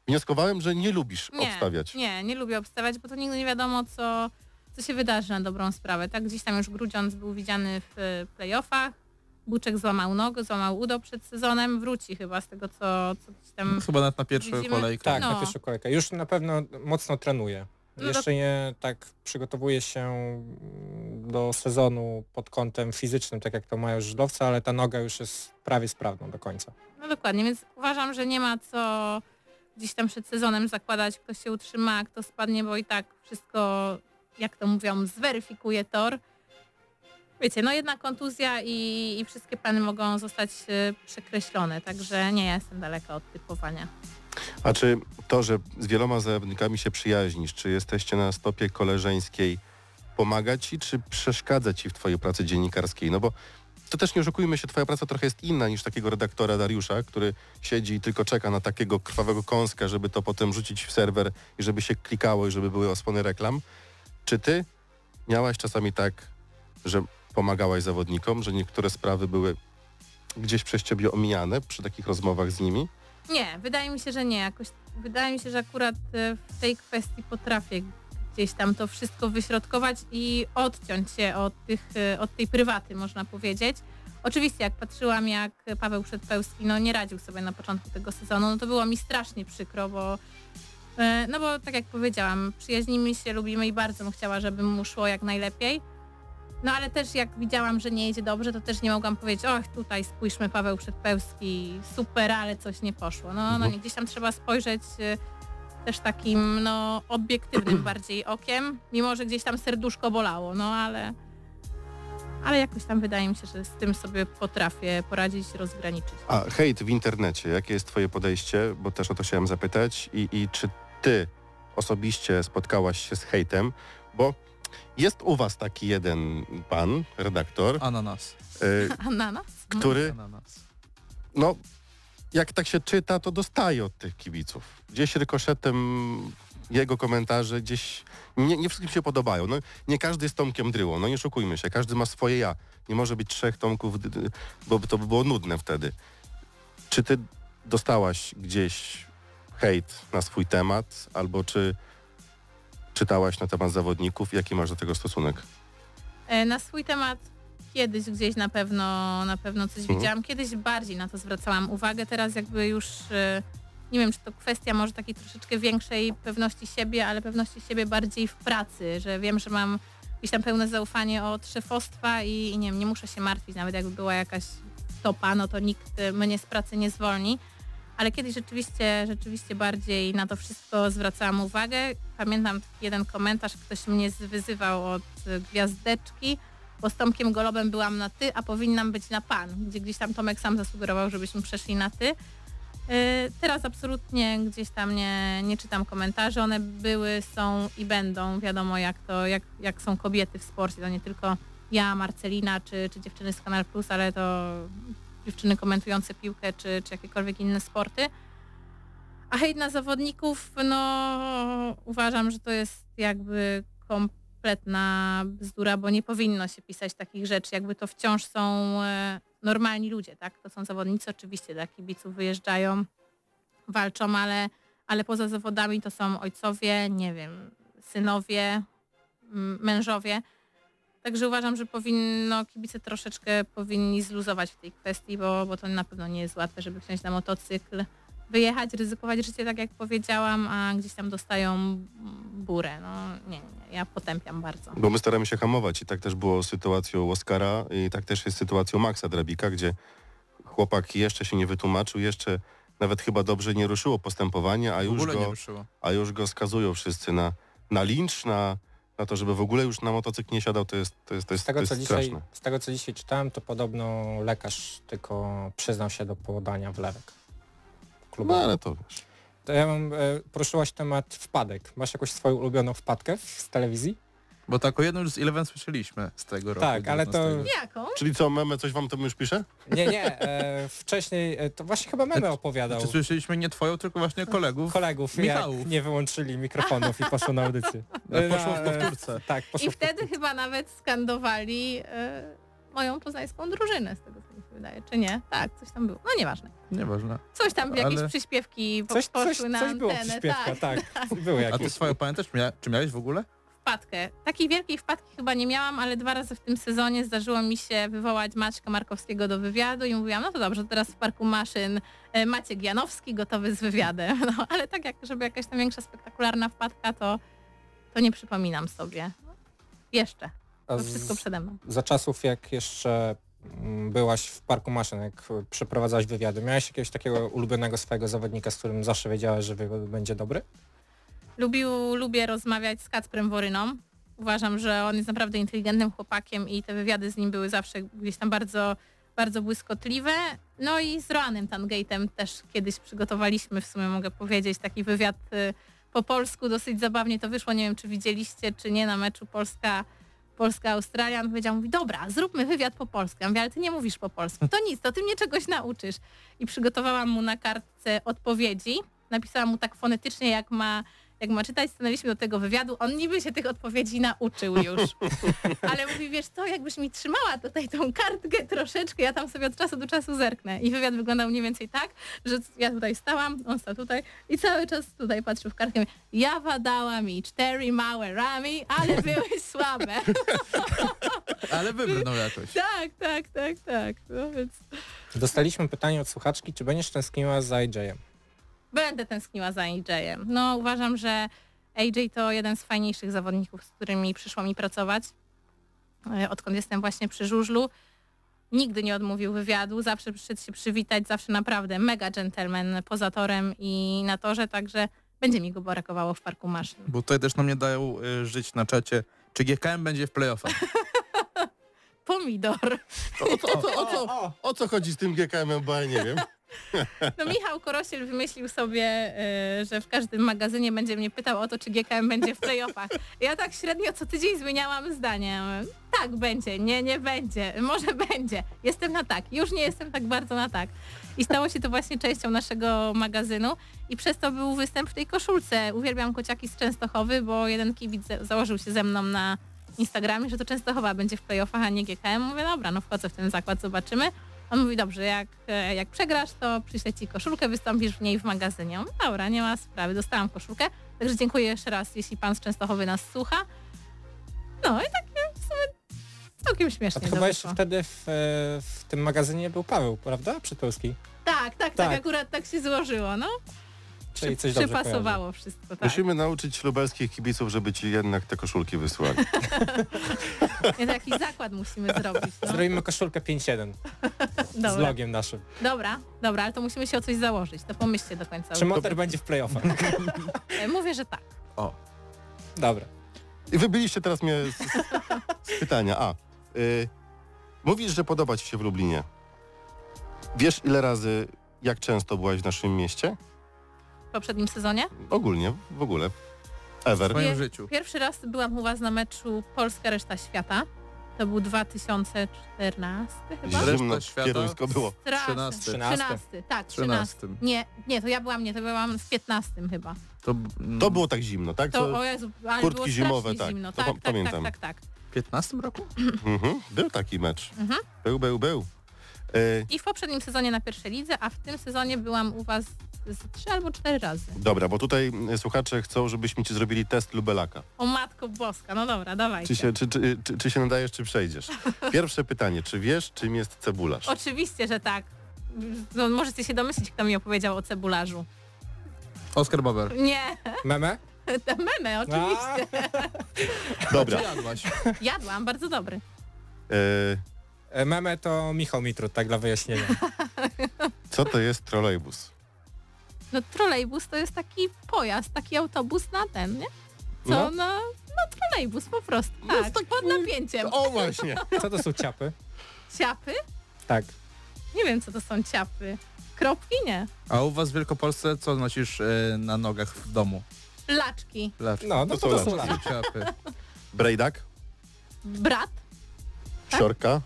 wnioskowałem, że nie lubisz Nie, obstawiać. Nie, nie lubię obstawiać, bo to nigdy nie wiadomo, co, co się wydarzy na dobrą sprawę. Tak, gdzieś tam już Grudziądz był widziany w y, playoffach, Buczek złamał nogę, złamał udo przed sezonem, wróci chyba z tego, co, co gdzieś tam... Chyba nawet na pierwszą Widzimy- kolejkę. Tak, No. na pierwszą kolejkę. Już na pewno mocno trenuje. No Jeszcze nie tak przygotowuje się do sezonu pod kątem fizycznym, tak jak to mają żydlowcy, ale ta noga już jest prawie sprawna do końca. No dokładnie, więc uważam, że nie ma co gdzieś tam przed sezonem zakładać, kto się utrzyma, kto spadnie, bo i tak wszystko, jak to mówią, zweryfikuje tor. Wiecie, no jedna kontuzja i, i wszystkie plany mogą zostać y, przekreślone, także nie jestem daleka od typowania. A czy to, że z wieloma zawodnikami się przyjaźnisz, czy jesteście na stopie koleżeńskiej, pomaga ci, czy przeszkadza ci w twojej pracy dziennikarskiej? No bo to też nie oszukujmy się, twoja praca trochę jest inna niż takiego redaktora Dariusza, który siedzi i tylko czeka na takiego krwawego kąska, żeby to potem rzucić w serwer i żeby się klikało i żeby były osłony reklam. Czy ty miałaś czasami tak, że pomagałaś zawodnikom, że niektóre sprawy były gdzieś przez ciebie omijane przy takich rozmowach z nimi? Nie, wydaje mi się, że nie. Jakoś, wydaje mi się, że akurat y, w tej kwestii potrafię gdzieś tam to wszystko wyśrodkować i odciąć się od, tych, y, od tej prywaty, można powiedzieć. Oczywiście, jak patrzyłam, jak Paweł Przedpełski no, nie radził sobie na początku tego sezonu, no to było mi strasznie przykro, bo y, no bo tak jak powiedziałam, przyjaźnimy się, lubimy i bardzo bym chciała, żeby mu szło jak najlepiej. No ale też jak widziałam, że nie idzie dobrze, to też nie mogłam powiedzieć, och tutaj spójrzmy Paweł Przedpełski, super, ale coś nie poszło. No, no Mhm. gdzieś tam trzeba spojrzeć y, też takim no obiektywnym bardziej okiem, mimo że gdzieś tam serduszko bolało, no ale ale jakoś tam wydaje mi się, że z tym sobie potrafię poradzić, rozgraniczyć. A hejt w internecie, jakie jest twoje podejście? Bo też o to chciałem zapytać. I, i czy ty osobiście spotkałaś się z hejtem? Bo jest u was taki jeden pan, redaktor, Ananas. y, Ananas? Który, Ananas. no, jak tak się czyta, to dostaje od tych kibiców. Gdzieś rykoszetem jego komentarze gdzieś nie, nie wszystkim się podobają. No, nie każdy jest Tomkiem Dryłą, no nie szukujmy się, każdy ma swoje ja. Nie może być trzech Tomków, bo to by było nudne wtedy. Czy ty dostałaś gdzieś hejt na swój temat, albo czy czytałaś na temat zawodników? Jaki masz do tego stosunek? E, Na swój temat kiedyś gdzieś na pewno, na pewno coś Mhm. widziałam. Kiedyś bardziej na to zwracałam uwagę. Teraz jakby już e, nie wiem, czy to kwestia może takiej troszeczkę większej pewności siebie, ale pewności siebie bardziej w pracy, że wiem, że mam gdzieś tam pełne zaufanie od szefostwa i, i nie wiem, nie muszę się martwić, nawet jakby była jakaś topa, no to nikt mnie z pracy nie zwolni. Ale kiedyś rzeczywiście, rzeczywiście bardziej na to wszystko zwracałam uwagę. Pamiętam jeden komentarz, ktoś mnie wyzywał od gwiazdeczki, bo z Tomkiem Golobem byłam na ty, a powinnam być na pan, gdzie gdzieś tam Tomek sam zasugerował, żebyśmy przeszli na ty. Yy, Teraz absolutnie gdzieś tam nie, nie czytam komentarzy. One były, są i będą. Wiadomo jak to, jak, jak są kobiety w sporcie. To nie tylko ja, Marcelina czy, czy dziewczyny z Kanal Plus, ale to dziewczyny komentujące piłkę czy, czy jakiekolwiek inne sporty. A hejt na zawodników, no uważam, że to jest jakby kompletna bzdura, bo nie powinno się pisać takich rzeczy. Jakby to wciąż są e, normalni ludzie, tak? To są zawodnicy oczywiście, dla kibiców wyjeżdżają, walczą, ale, ale poza zawodami to są ojcowie, nie wiem, synowie, mężowie. Także uważam, że powinno, kibice troszeczkę powinni zluzować w tej kwestii, bo, bo to na pewno nie jest łatwe, żeby wsiąść na motocykl, wyjechać, ryzykować życie, tak jak powiedziałam, a gdzieś tam dostają burę. No nie, nie, ja potępiam bardzo. Bo my staramy się hamować i tak też było z sytuacją Oscara i tak też jest sytuacją Maxa Drabika, gdzie chłopak jeszcze się nie wytłumaczył, jeszcze nawet chyba dobrze nie ruszyło postępowanie, a już go, a już go skazują wszyscy na, na lincz, na, na to, żeby w ogóle już na motocykl nie siadał, to jest, to jest, to jest, Z tego, to co jest dzisiaj, straszne. z tego co dzisiaj czytałem, to podobno lekarz tylko przyznał się do połodania wlewek. No Klubowych. ale to wiesz. To ja mam, e, poruszyłaś temat wpadek. Masz jakąś swoją ulubioną wpadkę z telewizji? Bo tak o jednym z Eleven słyszeliśmy z tego roku. Tak, ale to- 19. Jaką? Czyli co, meme coś wam to już pisze? Nie, nie, e, wcześniej e, to właśnie chyba memy opowiadał. Czy słyszeliśmy nie twoją, tylko właśnie kolegów? Kolegów, Michałów. jak nie wyłączyli mikrofonów i poszło na audycję. No, poszło w E, powtórce. Tak, poszło I wtedy chyba nawet skandowali e, moją poznańską drużynę, z tego co mi się wydaje. Czy nie? Tak, coś tam było. No nieważne. Nieważne. Coś tam, jakieś Ale- przyśpiewki po, Coś, poszły coś, na coś było antenę. przyśpiewka, tak, tak. Były A ty swoją pamiętasz? Mia czy miałeś w ogóle? Wpadkę. Takiej wielkiej wpadki chyba nie miałam, ale dwa razy w tym sezonie zdarzyło mi się wywołać Maćka Markowskiego do wywiadu i mówiłam, no to dobrze, teraz w Parku Maszyn e, Maciek Janowski gotowy z wywiadem. No, ale tak jak, żeby jakaś tam większa spektakularna wpadka, to, to nie przypominam sobie. Jeszcze. To wszystko z, przede mną. za czasów, jak jeszcze mm, byłaś w parku maszyn, jak przeprowadzałaś wywiady, miałeś jakiegoś takiego ulubionego swojego zawodnika, z którym zawsze wiedziałeś, że wywiad będzie dobry? Lubił, lubię rozmawiać z Kacprem Woryną. Uważam, że on jest naprawdę inteligentnym chłopakiem i te wywiady z nim były zawsze gdzieś tam bardzo, bardzo błyskotliwe. No i z Roanem Tangate'em też kiedyś przygotowaliśmy, w sumie mogę powiedzieć, taki wywiad y, po polsku. Dosyć zabawnie to wyszło, nie wiem czy widzieliście, czy nie, na meczu Polska Polska-Australia. On powiedział, mówi, dobra, zróbmy wywiad po polsku. Ja mówię, ale ty nie mówisz po polsku. To nic, to ty mnie czegoś nauczysz. I przygotowałam mu na kartce odpowiedzi. Napisałam mu tak fonetycznie, jak ma jak ma czytać, stanęliśmy do tego wywiadu, on niby się tych odpowiedzi nauczył już. Ale mówi, wiesz co, jakbyś mi trzymała tutaj tą kartkę troszeczkę, ja tam sobie od czasu do czasu zerknę. I wywiad wyglądał mniej więcej tak, że ja tutaj stałam, on stał tutaj i cały czas tutaj patrzył w kartkę. Ja wadała mi cztery małe rami, ale były słabe. Ale wybrnął jakoś. tak, tak, tak, tak. No więc Dostaliśmy pytanie od słuchaczki, czy będziesz tęskniła za AJ-em? Będę tęskniła za AJ-em. No uważam, że AJ to jeden z fajniejszych zawodników, z którymi przyszło mi pracować. E, Odkąd jestem właśnie przy żużlu. Nigdy nie odmówił wywiadu, zawsze przyszedł się przywitać, zawsze naprawdę mega gentleman poza torem i na torze, także będzie mi go brakowało w parku maszyn. Bo tutaj też nam nie dają y, żyć na czacie. Czy GKM będzie w playoffach? Pomidor. O, co, o, co, o, co, o co chodzi z tym GKM-em, bo ja nie wiem. No Michał Korosiel wymyślił sobie, e, że w każdym magazynie będzie mnie pytał o to, czy GKM będzie w playoffach. Ja tak średnio co tydzień zmieniałam zdanie. Tak będzie, nie, nie będzie, może będzie. Jestem na tak, już nie jestem tak bardzo na tak. I stało się to właśnie częścią naszego magazynu i przez to był występ w tej koszulce. Uwielbiam kociaki z Częstochowy, bo jeden kibic za- założył się ze mną na Instagramie, że to Częstochowa będzie w playoffach, a nie GKM. Mówię, dobra, no wchodzę w ten zakład, zobaczymy. On mówi, dobrze, jak, e, jak przegrasz, to przyślę ci koszulkę, wystąpisz w niej w magazynie. Ja mówię, Dobra, nie ma sprawy, dostałam koszulkę. Także dziękuję jeszcze raz, jeśli pan z Częstochowy nas słucha. No i takie w sumie całkiem A śmiesznie to chyba jeszcze wtedy w, e, w tym magazynie był Paweł, prawda? Przytulski. Tak, tak, tak, Tak. akurat tak się złożyło, no. Przy, coś przypasowało wszystko, tak. Musimy nauczyć lubelskich kibiców, żeby ci jednak te koszulki wysłali. Jakiś zakład musimy zrobić. No. Zrobimy koszulkę 5-1 z logiem naszym. dobra, dobra, ale to musimy się o coś założyć, to pomyślcie do końca. Czy Motor będzie w playoffach? E, Mówię, że tak. O, Dobra. I wybyliście teraz mnie z, z pytania. A, y, mówisz, że podoba ci się w Lublinie. Wiesz ile razy, jak często byłaś w naszym mieście? W poprzednim sezonie. Ogólnie, w ogóle. Ever. w moim Nie. życiu. Pierwszy raz byłam u was na meczu Polska Reszta Świata. To był 2014 chyba? Reszta Zimno, świata? kieruńsko było. Straszny. 13. 13. 13, tak, 13. 13. Nie, nie, to ja byłam, nie, to byłam w 15 chyba. To, To było tak zimno, tak? To, o Jezu, ale kurtki było strasznie zimowe, tak, zimno. to Tak, pa- tak, pamiętam. tak, tak, tak. w 15 roku? mhm, był taki mecz. Mhm. Był, był, był. Y, I w poprzednim sezonie na pierwszej lidze, a w tym sezonie byłam u was z trzy albo cztery razy. dobra, bo tutaj y, słuchacze chcą, żebyśmy ci zrobili test lubelaka. O matko boska, no dobra, dawajcie. Czy się, czy, czy, czy, czy się nadajesz, czy przejdziesz? Pierwsze pytanie, czy wiesz, czym jest cebularz? Oczywiście, że tak. No, możecie się domyślić, kto mi opowiedział o cebularzu. Oskar Bober. Nie, Meme? te meme, oczywiście. Dobra. Czy jadłaś? Jadłam, bardzo dobry. Y, e, meme to Michał Mitrut, tak dla wyjaśnienia. co to jest trolejbus? No trolejbus to jest taki pojazd, taki autobus na ten, nie? Co? No. No, no trolejbus po prostu, No, tak, jest taki- pod napięciem. O właśnie. Co to są ciapy? Ciapy? Tak. Nie wiem, co to są ciapy. Kropki? Nie. A u was w Wielkopolsce co nosisz e, na nogach w domu? Laczki. Lacz. No, no To to, są to są laczki. laczki. Ciapy. Brejdak, Brat, Tak? Siorka,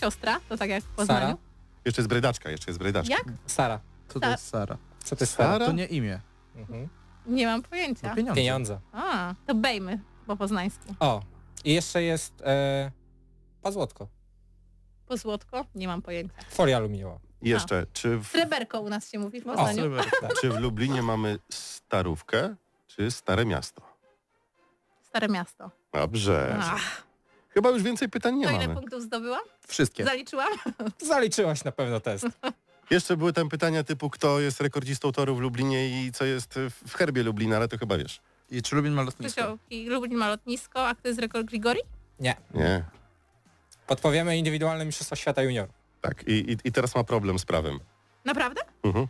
siostra, to tak jak w Sara? Poznaniu. jeszcze jest brejdaczka, jeszcze jest brejdaczka. Jak? Sara. Co to Tak. jest Sara? Co to jest Sara? Sara? To nie imię, Mhm. Nie mam to pojęcia. pieniądze. Pieniądze. A, to bejmy po poznańsku. O, i jeszcze jest e, pazłotko. Po złotko? Nie mam pojęcia. Folia aluminiowa. I jeszcze, czy w, Sreberko u nas się mówi w O, Poznaniu. Sreberka. czy w Lublinie mamy starówkę, czy stare miasto? Stare miasto. Dobrze. Ach, Chyba już więcej pytań nie to ile mamy. punktów zdobyłam? Wszystkie. Zaliczyłam? Zaliczyłaś na pewno test. Jeszcze były tam pytania typu, kto jest rekordzistą toru w Lublinie i co jest w herbie Lublina, ale to chyba wiesz. I czy Lubin ma lotnisko? Krzysiu, i Lublin ma lotnisko, a kto jest rekord Grigori? Nie. Nie. Podpowiemy indywidualne mistrzostwa świata junior. Tak, i, i, i teraz ma problem z prawem. Naprawdę? Mhm.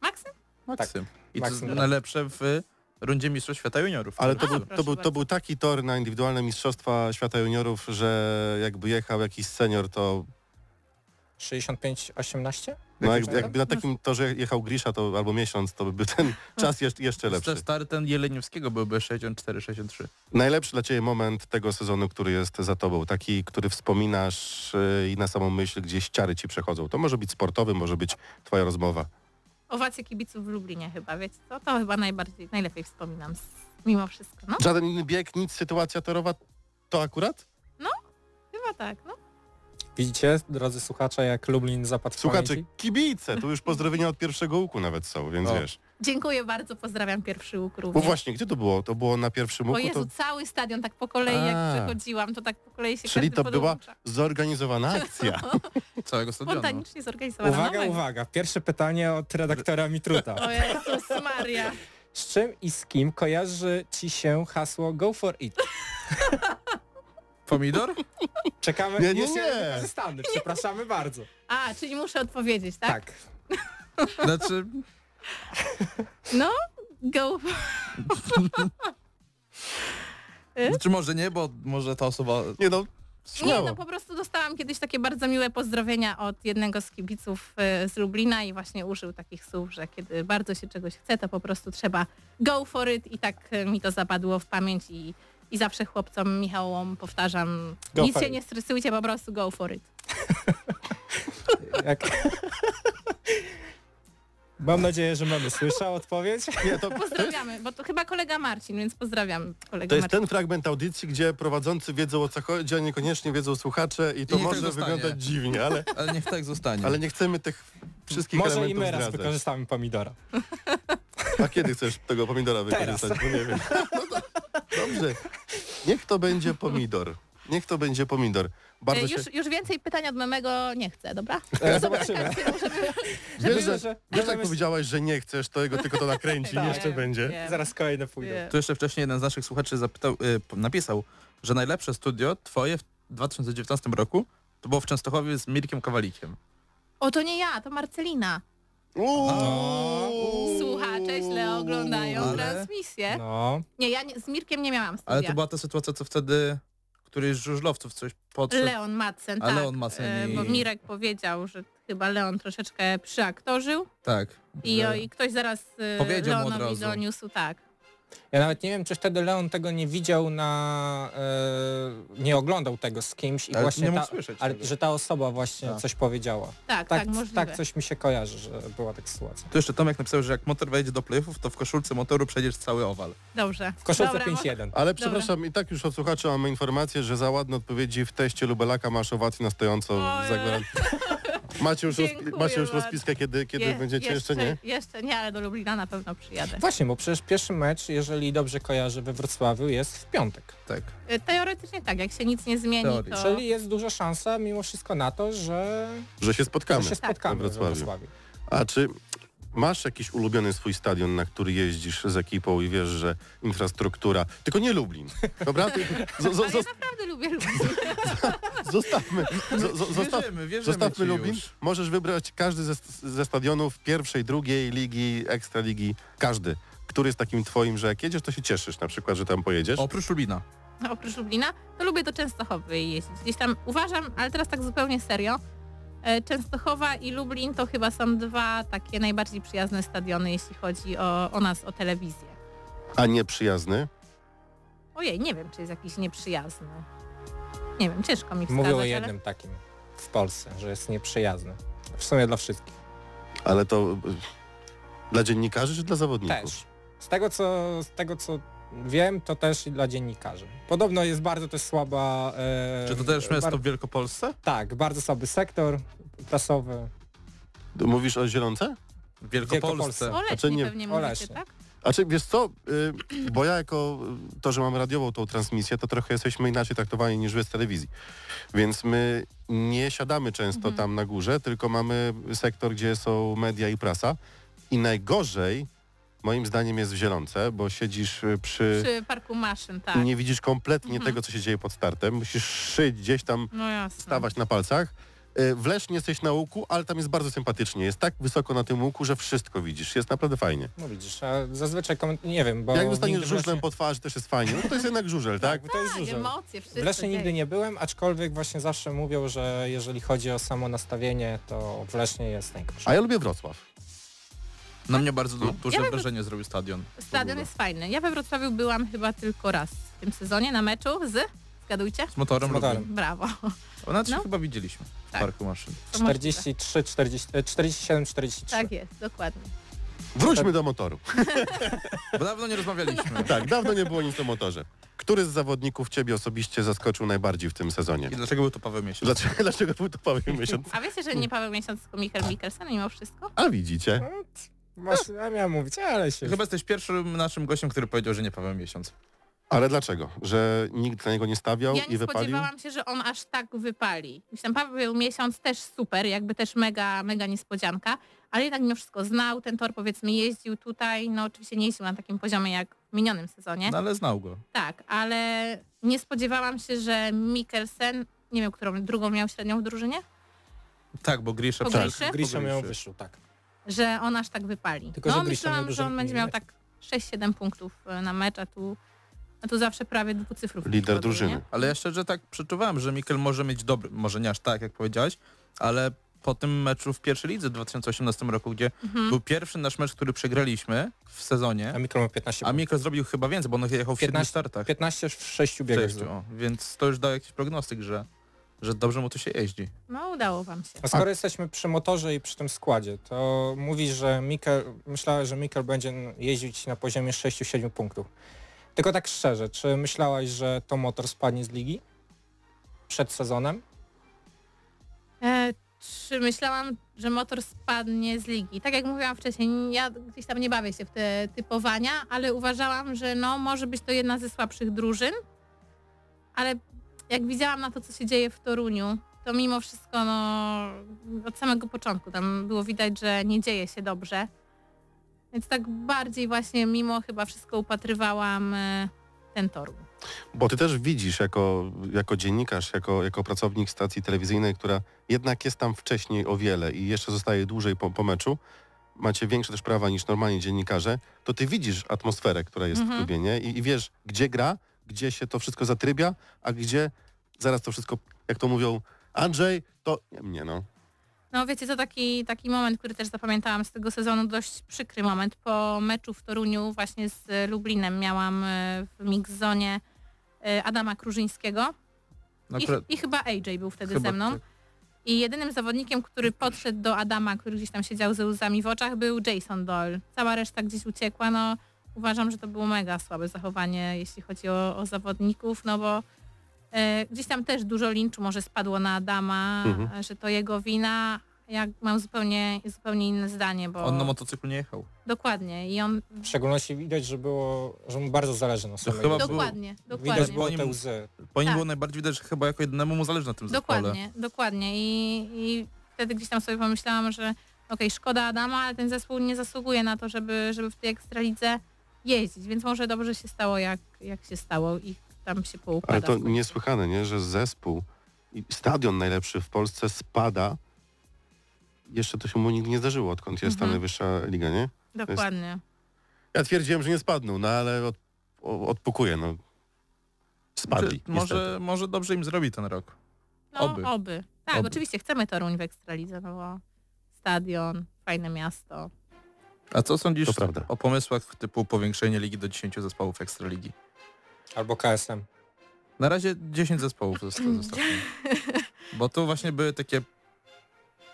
Maksym? Maksym. I to jest Maksym. najlepsze w rundzie Mistrzostw Świata Juniorów. Ale to A, był, to, był, to był taki tor na indywidualne mistrzostwa świata juniorów, że jakby jechał jakiś senior, to 65-18? no, Tak, jak, jakby na takim torze jechał Grisza to albo miesiąc, to by był ten czas jeszcze, jeszcze Lepszy. Stary ten Jeleniowskiego byłby 64-63. Najlepszy dla Ciebie moment tego sezonu, który jest za Tobą, taki, który wspominasz yy, i na samą myśl gdzieś ciary Ci przechodzą. To może być sportowy, może być Twoja rozmowa. Owacje kibiców w Lublinie chyba, wiecie co? To chyba najbardziej, najlepiej wspominam z, mimo wszystko. No, Żaden inny bieg, nic, sytuacja torowa, to akurat? chyba tak, no. Widzicie, drodzy słuchacze, jak Lublin zapadł w Słuchacze, pamięci? kibice, tu już pozdrowienia od pierwszego łuku nawet są, więc O. wiesz. Dziękuję bardzo, pozdrawiam pierwszy łuk Bo również. właśnie, gdzie to było? To było na pierwszym O łuku, Jezu, to, cały stadion tak po kolei A. jak przechodziłam, to tak po kolei się czyli każdy to była podłącza. zorganizowana akcja. Całego stadionu. Spontanicznie zorganizowana. Uwaga, nowego. uwaga. Pierwsze pytanie od redaktora Mitruta. O Jezus Maria. Z czym i z kim kojarzy Ci się hasło Go for it? Pomidor? Czekamy. Nie, nie, nie. Przepraszamy bardzo. A, czyli muszę odpowiedzieć, tak? Tak. Znaczy, No, go. znaczy może nie, bo może ta osoba... Nie no, Nie, no po prostu dostałam kiedyś takie bardzo miłe pozdrowienia od jednego z kibiców e, z Lublina i właśnie użył takich słów, że kiedy bardzo się czegoś chce, to po prostu trzeba go for it i tak e, mi to zapadło w pamięć i, i zawsze chłopcom Michałom powtarzam, Go nic się it. nie stresujcie, po prostu go for it. Jak... Mam nadzieję, że mamy słyszał odpowiedź. Nie, to, Pozdrawiamy, bo to chyba kolega Marcin, więc pozdrawiam kolegę to jest Marcin. ten fragment audycji, gdzie prowadzący wiedzą o co chodzi, a niekoniecznie wiedzą słuchacze i to I tak może zostanie. wyglądać dziwnie, ale, Ale niech tak zostanie. ale nie chcemy tych wszystkich Może i elementów my raz zdradzać. wykorzystamy pomidora. A kiedy chcesz tego pomidora wykorzystać? Bo nie wiem. No dobrze. Niech to będzie pomidor. Niech to będzie pomidor. Bardzo E, się... Już, już więcej pytań od memego nie chcę, dobra? E, zobaczymy. Wiesz, Myślę, że, że- wiesz że jak powiedziałeś, że nie chcesz, to jego tylko to nakręci Tak. i jeszcze będzie. Wiem. Zaraz kolejne pójdą. Tu jeszcze wcześniej jeden z naszych słuchaczy zapytał, y, napisał, że najlepsze studio twoje w 2019 roku to było w Częstochowie z Mirkiem Kawalikiem. O, to nie ja, to Marcelina. Słuchacze źle oglądają Ale- transmisję. No, Nie, ja nie, z Mirkiem nie miałam studia. Ale to była ta sytuacja, co wtedy któryś z żużlowców coś podszedł. Leon Madsen, A tak. Leon Madsen e, i- Bo Mirek powiedział, że chyba Leon troszeczkę przyaktorzył Tak. i, że- i ktoś zaraz e, Powiedział mu od Leonowi razu. doniósł, tak. Ja nawet nie wiem, czy wtedy Leon tego nie widział na... E, nie oglądał tego z kimś i Ale właśnie nie mógł ta, słyszeć ale, tego. że ta osoba właśnie Tak. coś powiedziała. Tak, tak, Tak, możliwe. tak coś mi się kojarzy, że była taka sytuacja. Tu jeszcze Tomek napisał, że jak motor wejdzie do playoffów, to w koszulce motoru przejdziesz cały owal. Dobrze. W koszulce Dobra, 5-1. Ale przepraszam, i tak już od słuchaczy mamy informację, że za ładne odpowiedzi w teście Lubelaka masz owację na stojąco. Ojej. Macie już, rozpi- Dziękuję macie już bardzo. rozpiskę, kiedy, kiedy Je- będziecie jeszcze, nie? Jeszcze nie, ale do Lublina na pewno przyjadę. Właśnie, bo przecież pierwszy mecz, jeżeli dobrze kojarzę, we Wrocławiu jest w piątek. Tak. E, Teoretycznie tak, jak się nic nie zmieni, Teorii. to... Czyli jest duża szansa mimo wszystko na to, że, Że się spotkamy. że się spotkamy we we Wrocławiu. Wrocławiu. A czy masz jakiś ulubiony swój stadion, na który jeździsz z ekipą i wiesz, że infrastruktura... Tylko nie Lublin, dobra? Ty- zo- zo- Ale zo- ja naprawdę lubię Lublin. Zostawmy, zo- zo- zostaw, Wierzymy, wierzymy zostawmy Lublin. już. Możesz wybrać każdy ze, ze stadionów pierwszej, drugiej ligi, ekstraligi, każdy. Który jest takim twoim, że jak jedziesz, to się cieszysz na przykład, że tam pojedziesz? Oprócz Lubina. No, oprócz Lublina, to lubię do Częstochowy jeździć. Gdzieś tam uważam, ale teraz tak zupełnie serio, Częstochowa i Lublin to chyba są dwa takie najbardziej przyjazne stadiony, jeśli chodzi o, o nas, o telewizję. A nie przyjazny? ojej, nie wiem, czy jest jakiś nieprzyjazny. Nie wiem, ciężko mi wskazać, Mówił o ale... jednym takim w Polsce, że jest nieprzyjazny. W sumie dla wszystkich. Ale to y, dla dziennikarzy czy dla zawodników? Też. Z tego co, z tego co wiem, to też dla dziennikarzy. Podobno jest bardzo też słaba... E, Czy to też miasto bar- w Wielkopolsce? Tak, bardzo słaby sektor prasowy. Mówisz o Zielonce? W Wielkopolsce. Wielkopolsce. O Leśni Znaczy nie- pewnie o mówicie, Leśni. tak? A czy wiesz co, y, bo ja jako y, to, że mam radiową tą transmisję, to trochę jesteśmy inaczej traktowani niż wy z telewizji. Więc my nie siadamy często Mhm. tam na górze, tylko mamy sektor, gdzie są media i prasa. I najgorzej, moim zdaniem, jest w Zielonce, bo siedzisz y, przy... Przy parku maszyn, tak. nie widzisz kompletnie Mhm. tego, co się dzieje pod startem. Musisz szyć gdzieś tam, No jasne. stawać na palcach. Y, W Lesznie jesteś na łuku, ale tam jest bardzo sympatycznie. Jest tak wysoko na tym łuku, że wszystko widzisz. Jest naprawdę fajnie. No widzisz, a zazwyczaj koment... nie wiem, bo... Jak dostaniesz w żużlem po twarzy, też jest fajnie. No to jest jednak żużel, tak? Tak, to jest Tak, żużel. emocje, W wszystko. Lesznie nigdy nie byłem, aczkolwiek właśnie zawsze mówią, że jeżeli chodzi o samo nastawienie, to w Lesznie jest najgorzej. A ja lubię Wrocław. Na mnie bardzo du- No. duże Ja wrażenie zrobił stadion. Stadion jest fajny. Ja we Wrocławiu byłam chyba tylko raz w tym sezonie na meczu z... Zgadujcie? Z motorem. Z motorem. Brawo. O, Nawet się No. chyba widzieliśmy w Tak. parku maszyn. To możliwe. 43, 40, e, 47, 43. Tak jest, dokładnie. Wróćmy do motoru. Bo dawno nie rozmawialiśmy. Tak, dawno nie było nic o motorze. Który z zawodników ciebie osobiście zaskoczył najbardziej w tym sezonie? I dlaczego był to Paweł Miesiąc? Dlaczego, dlaczego był to Paweł miesiąc? A wiecie, że nie Paweł Miesiąc, tylko Michael Mikkelsen mimo wszystko? A widzicie? Masz, ja miałem mówić, ale się... Chyba jesteś pierwszym naszym gościem, który powiedział, że nie Paweł Miesiąc. Ale dlaczego? Że nikt na niego nie stawiał Ja i nie wypalił? spodziewałam się, że on aż tak wypali. Myślałam, Paweł Miesiąc też super, jakby też mega, mega niespodzianka, ale jednak mimo wszystko znał ten tor, powiedzmy jeździł tutaj, no oczywiście nie jeździł na takim poziomie jak w minionym sezonie, No ale znał go. tak, ale nie spodziewałam się, że Mikkelsen, nie wiem, którą drugą miał średnią w drużynie, Tak, bo Grisza Po przed- Griszy? po Grisza miał wyszło, tak. Że on aż tak wypali. Tylko, że no miał myślałam, dużo że on będzie miał tak 6-7 punktów e, na mecz, a tu, a tu zawsze prawie dwucyfrów. Lider drużyny. nie? Ale ja szczerze tak przeczuwałem, że Mikel może mieć dobry, może nie aż tak jak powiedziałeś, ale po tym meczu w pierwszej lidze w 2018 roku, gdzie Mhm. był pierwszy nasz mecz, który przegraliśmy w sezonie, A Mikro ma 15 a Mikel zrobił chyba więcej, bo on jechał w 7 15 startach. 15 w 6 biegach. Sześciu, o, więc to już dał jakiś prognostyk, że, że dobrze mu tu się jeździ. No udało wam się. A skoro jesteśmy przy motorze i przy tym składzie, to mówisz, że Mikel, myślałeś, że Mikel będzie jeździć na poziomie 6-7 punktów. Tylko tak szczerze, czy myślałaś, że to motor spadnie z ligi? Przed sezonem? E, czy myślałam, że motor spadnie z ligi? Tak jak mówiłam wcześniej, ja gdzieś tam nie bawię się w te typowania, ale uważałam, że no może być to jedna ze słabszych drużyn, ale jak widziałam na to, co się dzieje w Toruniu, to mimo wszystko no od samego początku tam było widać, że nie dzieje się dobrze. Więc tak bardziej właśnie mimo chyba wszystko upatrywałam e, ten Toruń. Bo ty też widzisz jako, jako dziennikarz, jako, jako pracownik stacji telewizyjnej, która jednak jest tam wcześniej o wiele i jeszcze zostaje dłużej po, po meczu, macie większe też prawa niż normalni dziennikarze, to ty widzisz atmosferę, która jest w Mhm. klubie, nie? I, I wiesz, gdzie gra, gdzie się to wszystko zatrybia, a gdzie zaraz to wszystko, jak to mówią, Andrzej, to nie mnie, no. No wiecie, to taki, taki moment, który też zapamiętałam z tego sezonu, dość przykry moment. Po meczu w Toruniu właśnie z Lublinem miałam e, w mixzonie e, Adama Krużyńskiego No I, i chyba AJ był wtedy chyba ze mną. tak. I jedynym zawodnikiem, który podszedł do Adama, który gdzieś tam siedział ze łzami w oczach, był Jason Doyle. Cała reszta gdzieś uciekła. No, uważam, że to było mega słabe zachowanie, jeśli chodzi o, o zawodników, no bo e, gdzieś tam też dużo linczu może spadło na Adama, Mhm. że to jego wina. Ja mam zupełnie, zupełnie inne zdanie, bo On na motocyklu nie jechał. dokładnie i on W szczególności widać, że było, że mu bardzo zależy na grze. było- dokładnie, Widać dokładnie. było Bo te nim- łzy. Po nim Tak. było najbardziej widać, że chyba jako jednemu mu zależy na tym zespole. Dokładnie, dokładnie. I, I wtedy gdzieś tam sobie pomyślałam, że okej, szkoda Adama, ale ten zespół nie zasługuje na to, żeby, żeby w tej ekstralidze jeździć, więc może dobrze się stało, jak, jak się stało i tam się poukłada. Ale to niesłychane, nie? Że zespół i stadion najlepszy w Polsce spada. Jeszcze to się mu nigdy nie zdarzyło, odkąd jest ta Mhm. najwyższa liga, nie? Dokładnie. Ja twierdziłem, że nie spadną, no ale od, no. Spadli, Czy może, może dobrze im zrobi ten rok. No, Oby. oby. Tak, Oby. oczywiście chcemy Toruń w ekstralidze, no bo stadion, fajne miasto. A co sądzisz o pomysłach typu powiększenie ligi do 10 zespołów Ekstraligi? Albo KSM. Na razie 10 zespołów zostało zostało. Bo tu właśnie były takie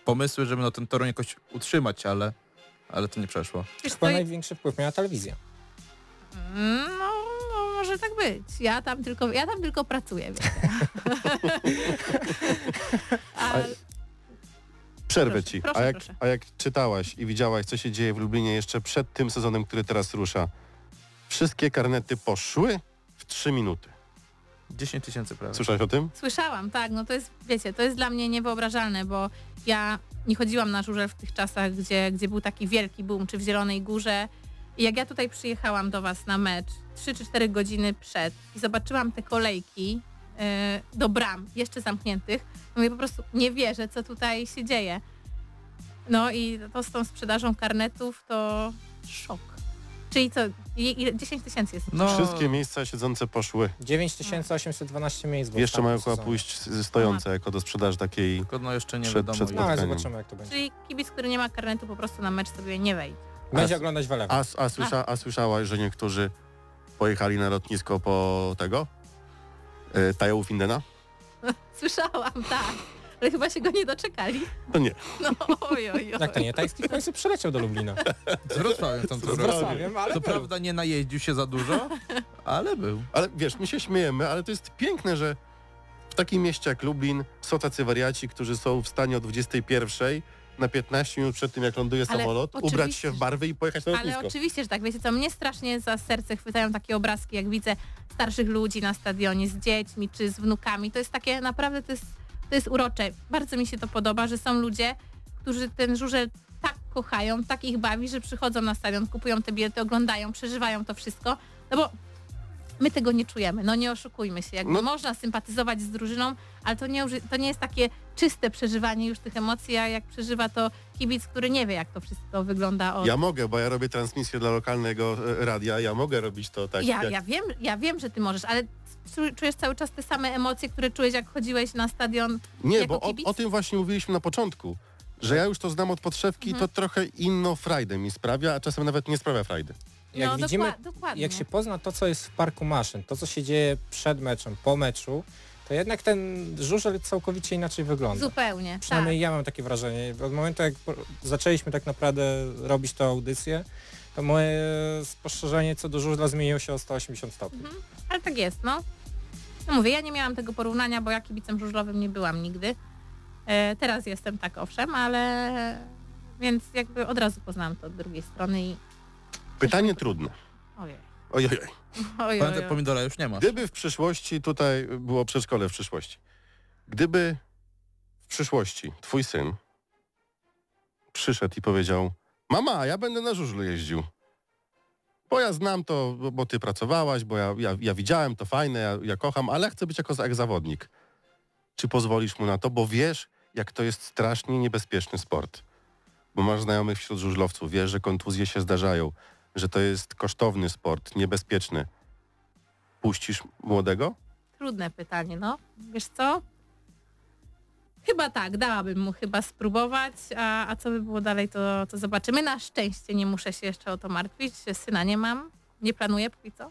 pomysły, żeby no ten Toruń jakoś utrzymać, ale, ale to nie przeszło. Wiesz, Chyba to- największy wpływ miała telewizja. Mm, No, no, może tak być. Ja tam tylko, ja tam tylko pracuję, wiecie. Ale, Przerwę Proszę, ci. proszę, a, jak, proszę. a jak czytałaś i widziałaś, co się dzieje w Lublinie jeszcze przed tym sezonem, który teraz rusza, wszystkie karnety poszły w trzy minuty. 10 tysięcy prawie. Słyszałeś o tym? Słyszałam, tak, no to jest, wiecie, to jest dla mnie niewyobrażalne, bo ja nie chodziłam na żurzel w tych czasach, gdzie, gdzie był taki wielki boom, czy w Zielonej Górze. I jak ja tutaj przyjechałam do was na mecz 3 czy 4 godziny przed i zobaczyłam te kolejki do bram, jeszcze zamkniętych, mówię po prostu nie wierzę, co tutaj się dzieje. No i to z tą sprzedażą karnetów to szok. Czyli co, i- ile- 10 tysięcy jest. No, Wszystkie miejsca siedzące poszły. 9812 miejsc było Jeszcze mają chyba pójść stojące jako do sprzedaży takiej. tylko no jeszcze nie Przed- wiadomo. przed. No zobaczymy jak to będzie. Czyli kibic, który nie ma karnetu po prostu na mecz sobie nie wejdzie. Będzie A- oglądać Welewa. A, a, słysza, a słyszałaś, że niektórzy pojechali na lotnisko po tego? E, Tają Findena? Słyszałam, tak. Ale chyba się go nie doczekali. No nie. No oj, oj, oj. Jak to nie? Tajski w końcu przyleciał do Lublina. Z Wrocławiem tam Z to. Wrocławiem, ale Co był. prawda nie najeździł się za dużo, ale był. Ale wiesz, my się śmiejemy, ale to jest piękne, że w takim mieście jak Lublin są tacy wariaci, którzy są w stanie o 21 na 15 minut przed tym, jak ląduje Ale samolot, oczywiście, ubrać się w barwy i pojechać na Ale lotnisko. oczywiście, że tak. Wiecie co, mnie strasznie za serce chwytają takie obrazki, jak widzę starszych ludzi na stadionie z dziećmi czy z wnukami. To jest takie, naprawdę to jest, to jest urocze. Bardzo mi się to podoba, że są ludzie, którzy ten żurzel tak kochają, tak ich bawi, że przychodzą na stadion, kupują te bilety, oglądają, przeżywają to wszystko. No bo my tego nie czujemy, no nie oszukujmy się. Jakby No- można sympatyzować z drużyną, ale to nie, to nie jest takie czyste przeżywanie już tych emocji, a jak przeżywa to kibic, który nie wie, jak to wszystko wygląda od Ja mogę, bo ja robię transmisję dla lokalnego e, radia, ja mogę robić to tak ja, jak... ja, wiem, ja wiem, że ty możesz, ale czu- czujesz cały czas te same emocje, które czułeś, jak chodziłeś na stadion. Nie, jako bo o, kibic? o tym właśnie mówiliśmy na początku, że ja już to znam od podszewki Mhm. to trochę inną frajdę mi sprawia, a czasem nawet nie sprawia frajdy. Jak no, widzimy, dokła- dokładnie. jak się pozna to, co jest w parku maszyn, to, co się dzieje przed meczem, po meczu, to jednak ten żużel całkowicie inaczej wygląda. Zupełnie, Przynajmniej tak. ja mam takie wrażenie. Od momentu, jak zaczęliśmy tak naprawdę robić tę audycję, to moje spostrzeżenie co do żużla zmieniło się o 180 stopni. Mhm. Ale tak jest, no. No mówię, ja nie miałam tego porównania, bo ja kibicem żużlowym nie byłam nigdy. E, teraz jestem tak, owszem, ale... Więc jakby od razu poznałam to od drugiej strony i... Pytanie trudne. Ojej. Ojej. Pamiętaj, pomidora już nie ma. Gdyby w przyszłości, tutaj było przedszkole w przyszłości, gdyby w przyszłości twój syn przyszedł i powiedział, mama, ja będę na żużlu jeździł. Bo ja znam to, bo- bo ty pracowałaś, bo ja, ja, ja widziałem to fajne, ja, ja kocham, ale chcę być jako jak zawodnik. Czy pozwolisz mu na to? Bo wiesz, jak to jest strasznie niebezpieczny sport. Bo masz znajomych wśród żużlowców, wiesz, że kontuzje się zdarzają, że to jest kosztowny sport, niebezpieczny. Puścisz młodego? Trudne pytanie, no. Wiesz co? Chyba tak, dałabym mu chyba spróbować, a, a co by było dalej, to, to zobaczymy. Na szczęście nie muszę się jeszcze o to martwić, syna nie mam, nie planuję póki co,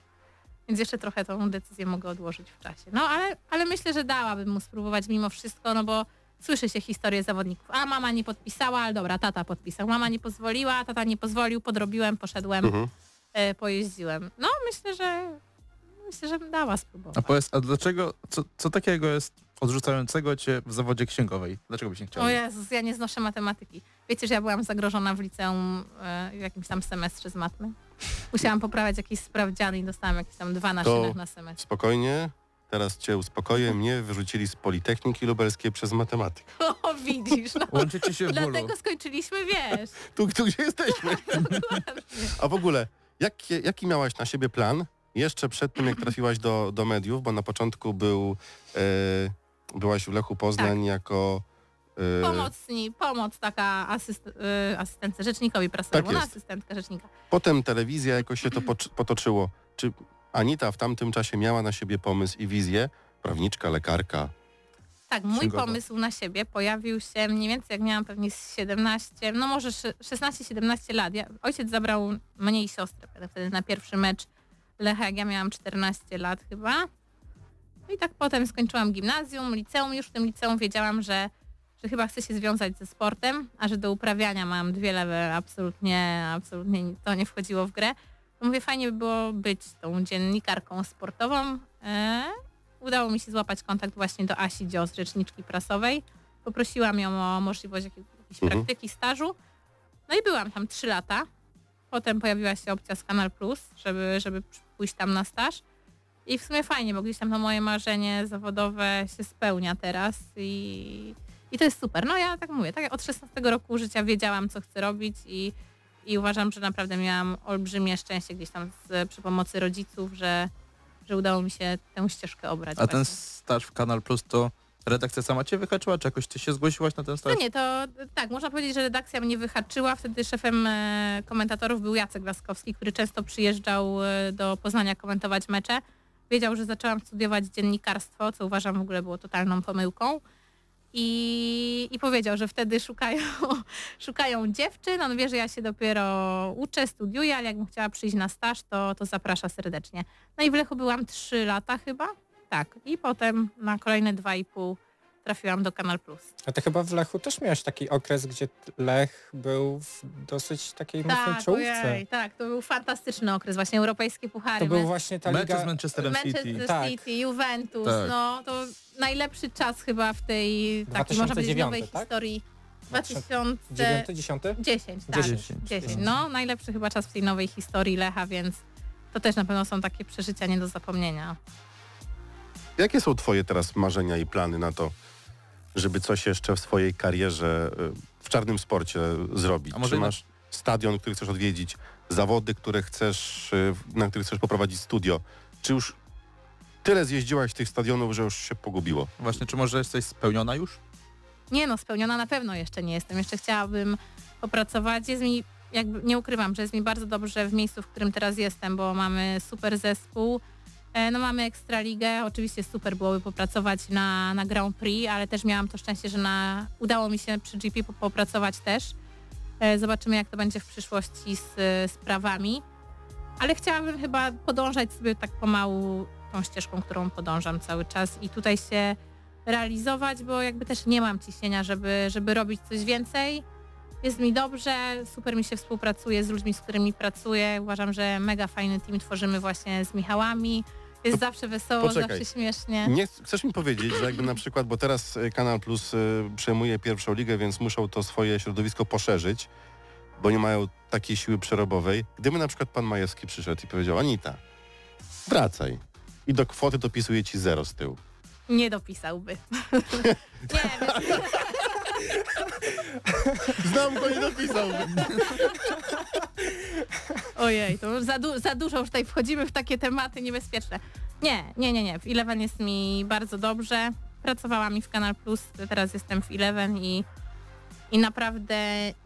więc jeszcze trochę tą decyzję mogę odłożyć w czasie. No ale, ale myślę, że dałabym mu spróbować mimo wszystko, no bo słyszy się historię zawodników. A mama nie podpisała, ale dobra, tata podpisał. Mama nie pozwoliła, tata nie pozwolił, podrobiłem, poszedłem, Mhm. e, pojeździłem. No myślę, że myślę, że dała spróbować. A powiedz, a dlaczego, co, co takiego jest odrzucającego cię w zawodzie księgowej? Dlaczego byś nie chciał? O Jezus, ja nie znoszę matematyki. Wiecie, że ja byłam zagrożona w liceum e, w jakimś tam semestrze z matmy? Musiałam poprawiać jakieś sprawdziany i dostałam jakieś tam dwa na To- na semestr. Spokojnie, teraz cię uspokoję. Mnie wyrzucili z Politechniki Lubelskiej przez matematykę. O, widzisz, no. Łączycie się w bólu. Dlatego skończyliśmy, wiesz. Tu, tu gdzie jesteśmy? A w ogóle, jaki, jaki miałaś na siebie plan jeszcze przed tym, jak trafiłaś do, do mediów? Bo na początku był, e, byłaś w Lechu Poznań jako... E, Pomocni, pomoc taka asyst, asystence rzecznikowi prasowemu, Tak no, asystentka rzecznika. Potem telewizja jakoś się to potoczyło. Czy Anita w tamtym czasie miała na siebie pomysł i wizję? Prawniczka, lekarka. Tak, mój Księgowa. pomysł na siebie pojawił się mniej więcej jak miałam pewnie z 17, no może sze- 16-17 lat. Ja, ojciec zabrał mnie i siostrę wtedy na pierwszy mecz Lecha, jak ja miałam 14 lat chyba. No i tak potem skończyłam gimnazjum, liceum. Już w tym liceum wiedziałam, że, że chyba chcę się związać ze sportem, a że do uprawiania mam dwie lewe, absolutnie, absolutnie to nie wchodziło w grę. Mówię, fajnie by było być tą dziennikarką sportową. E, udało mi się złapać kontakt właśnie do Asi Dzios, rzeczniczki prasowej. Poprosiłam ją o możliwość jakiej, jakiejś Mhm. praktyki, stażu. No i byłam tam trzy lata. Potem pojawiła się opcja z Kanal Plus, żeby, żeby pójść tam na staż. I w sumie fajnie, bo gdzieś tam to moje marzenie zawodowe się spełnia teraz i, i to jest super. No ja tak mówię, tak od 16 roku życia wiedziałam, co chcę robić i, i uważam, że naprawdę miałam olbrzymie szczęście gdzieś tam z, przy pomocy rodziców, że, że udało mi się tę ścieżkę obrać. A ten właśnie. staż w Kanal Plus to redakcja sama cię wyhaczyła, czy jakoś ty się zgłosiłaś na ten staż? No nie, to tak, można powiedzieć, że redakcja mnie wyhaczyła. Wtedy szefem e, komentatorów był Jacek Laskowski, który często przyjeżdżał e, do Poznania komentować mecze. Wiedział, że zaczęłam studiować dziennikarstwo, co uważam w ogóle było totalną pomyłką. I, I powiedział, że wtedy szukają, szukają dziewczyn. On wie, że ja się dopiero uczę, studiuję, ale jakbym chciała przyjść na staż, to, to zaprasza serdecznie. No i w Lechu byłam 3 lata chyba. Tak. I potem na kolejne 2,5 trafiłam do Kanal Plus. A ty chyba w Lechu też miałeś taki okres, gdzie Lech był w dosyć takiej mocnej Tak, czołówce. ojej, tak, to był fantastyczny okres, właśnie europejskie puchary. To był właśnie ta liga... z Manchesterem Manchester City. Tak. City, Juventus, Tak. no to najlepszy czas chyba w tej takiej, można powiedzieć, 2009, nowej tak? historii. 2010, 9, 10? tak, 10. 10. No, najlepszy chyba czas w tej nowej historii Lecha, więc to też na pewno są takie przeżycia nie do zapomnienia. Jakie są twoje teraz marzenia i plany na to, żeby coś jeszcze w swojej karierze y, w czarnym sporcie zrobić? A może Czy masz stadion, który chcesz odwiedzić, zawody, które chcesz, y, na których chcesz poprowadzić studio? Czy już tyle zjeździłaś tych stadionów, że już się pogubiło? Właśnie, czy może jesteś spełniona już? Nie no, spełniona na pewno jeszcze nie jestem. Jeszcze chciałabym popracować. Jest mi, jakby nie ukrywam, że jest mi bardzo dobrze w miejscu, w którym teraz jestem, bo mamy super zespół. E, No mamy Ekstraligę, oczywiście super byłoby popracować na, na Grand Prix, ale też miałam to szczęście, że na, udało mi się przy GP po- popracować też. E, Zobaczymy jak to będzie w przyszłości z, z prawami. Ale chciałabym chyba podążać sobie tak pomału tą ścieżką, którą podążam cały czas i tutaj się realizować, bo jakby też nie mam ciśnienia, żeby, żeby robić coś więcej. Jest mi dobrze, super mi się współpracuje z ludźmi, z którymi pracuję. Uważam, że mega fajny team tworzymy właśnie z Michałami. Jest To zawsze wesoło, poczekaj. zawsze śmiesznie. Nie, chcesz mi powiedzieć, że jakby na przykład, bo teraz y, Kanal Plus y, przejmuje pierwszą ligę, więc muszą to swoje środowisko poszerzyć, bo nie mają takiej siły przerobowej. Gdyby na przykład pan Majewski przyszedł i powiedział, Anita, wracaj. I do kwoty dopisuje ci zero z tyłu. Nie dopisałby. nie, wiesz, Znam go, nie dopisałby. ojej, to za, du- za dużo już tutaj wchodzimy w takie tematy niebezpieczne. Nie, nie, nie, nie. W Eleven jest mi bardzo dobrze. Pracowałam i w Kanal Plus, teraz jestem w Eleven i, i naprawdę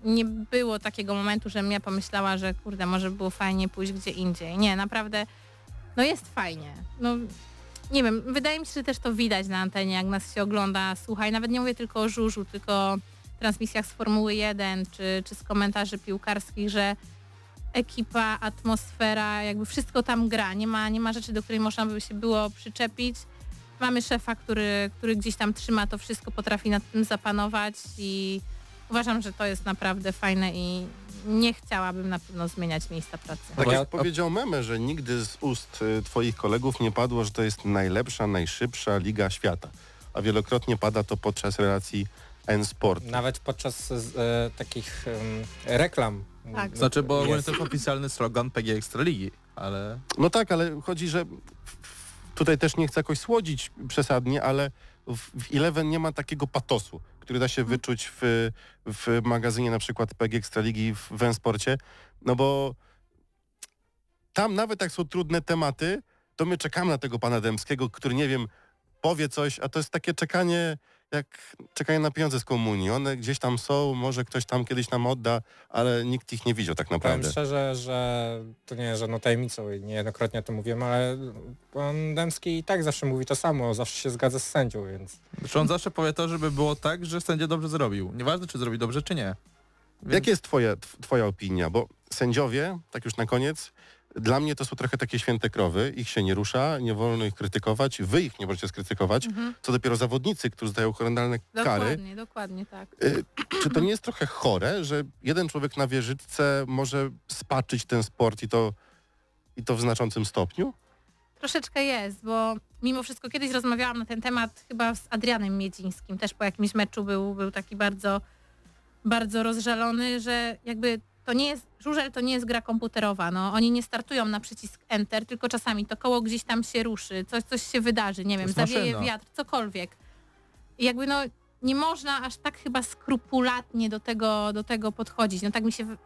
nie było takiego momentu, żebym ja pomyślała, że kurde, może było fajnie pójść gdzie indziej. Nie, naprawdę, no jest fajnie. No, nie wiem, wydaje mi się, że też to widać na antenie, jak nas się ogląda, słuchaj, nawet nie mówię tylko o żużu, tylko transmisjach z Formuły 1 czy, czy z komentarzy piłkarskich, że ekipa, atmosfera, jakby wszystko tam gra. Nie ma, nie ma rzeczy, do której można by się było przyczepić. Mamy szefa, który, który gdzieś tam trzyma to wszystko, potrafi nad tym zapanować i uważam, że to jest naprawdę fajne i nie chciałabym na pewno zmieniać miejsca pracy. Tak jak powiedział Meme, że nigdy z ust y, twoich kolegów nie padło, że to jest najlepsza, najszybsza liga świata. A wielokrotnie pada to podczas relacji N-Sport. Nawet podczas e, takich em, reklam. Tak. Znaczy, bo Jest. to jest oficjalny slogan PG Ekstraligi, ale No tak, ale chodzi, że tutaj też nie chcę jakoś słodzić przesadnie, ale w, w Eleven nie ma takiego patosu, który da się Mhm. wyczuć w, w magazynie na przykład PG Ekstraligi w, w N-Sporcie, no bo tam nawet jak są trudne tematy, to my czekamy na tego pana Dębskiego, który nie wiem, powie coś, a to jest takie czekanie jak czekanie na pieniądze z komunii. One gdzieś tam są, może ktoś tam kiedyś nam odda, ale nikt ich nie widział tak Powiem naprawdę. szczerze, że to nie jest żadną tajemnicą i niejednokrotnie to mówiłem, ale pan Dębski i tak zawsze mówi to samo, zawsze się zgadza z sędzią, więc znaczy on zawsze powie to, żeby było tak, że sędzia dobrze zrobił. Nieważne, czy zrobi dobrze, czy nie. Więc Jaka jest twoja, tw- twoja opinia? Bo sędziowie, tak już na koniec, Dla mnie to są trochę takie święte krowy, ich się nie rusza, nie wolno ich krytykować, wy ich nie możecie skrytykować, Mhm. co dopiero zawodnicy, którzy dostają horrendalne kary. Dokładnie, dokładnie tak. Y, Czy to nie jest trochę chore, że jeden człowiek na wieżyczce może spaczyć ten sport i to, i to w znaczącym stopniu? Troszeczkę jest, bo mimo wszystko kiedyś rozmawiałam na ten temat chyba z Adrianem Miedzińskim, też po jakimś meczu był, był taki bardzo, bardzo rozżalony, że jakby to nie jest, żużel to nie jest gra komputerowa, no oni nie startują na przycisk Enter, tylko czasami to koło gdzieś tam się ruszy, coś, coś się wydarzy, nie wiem, zawieje maszyna. wiatr, cokolwiek. I jakby no nie można aż tak chyba skrupulatnie do tego, do tego podchodzić. No tak mi się...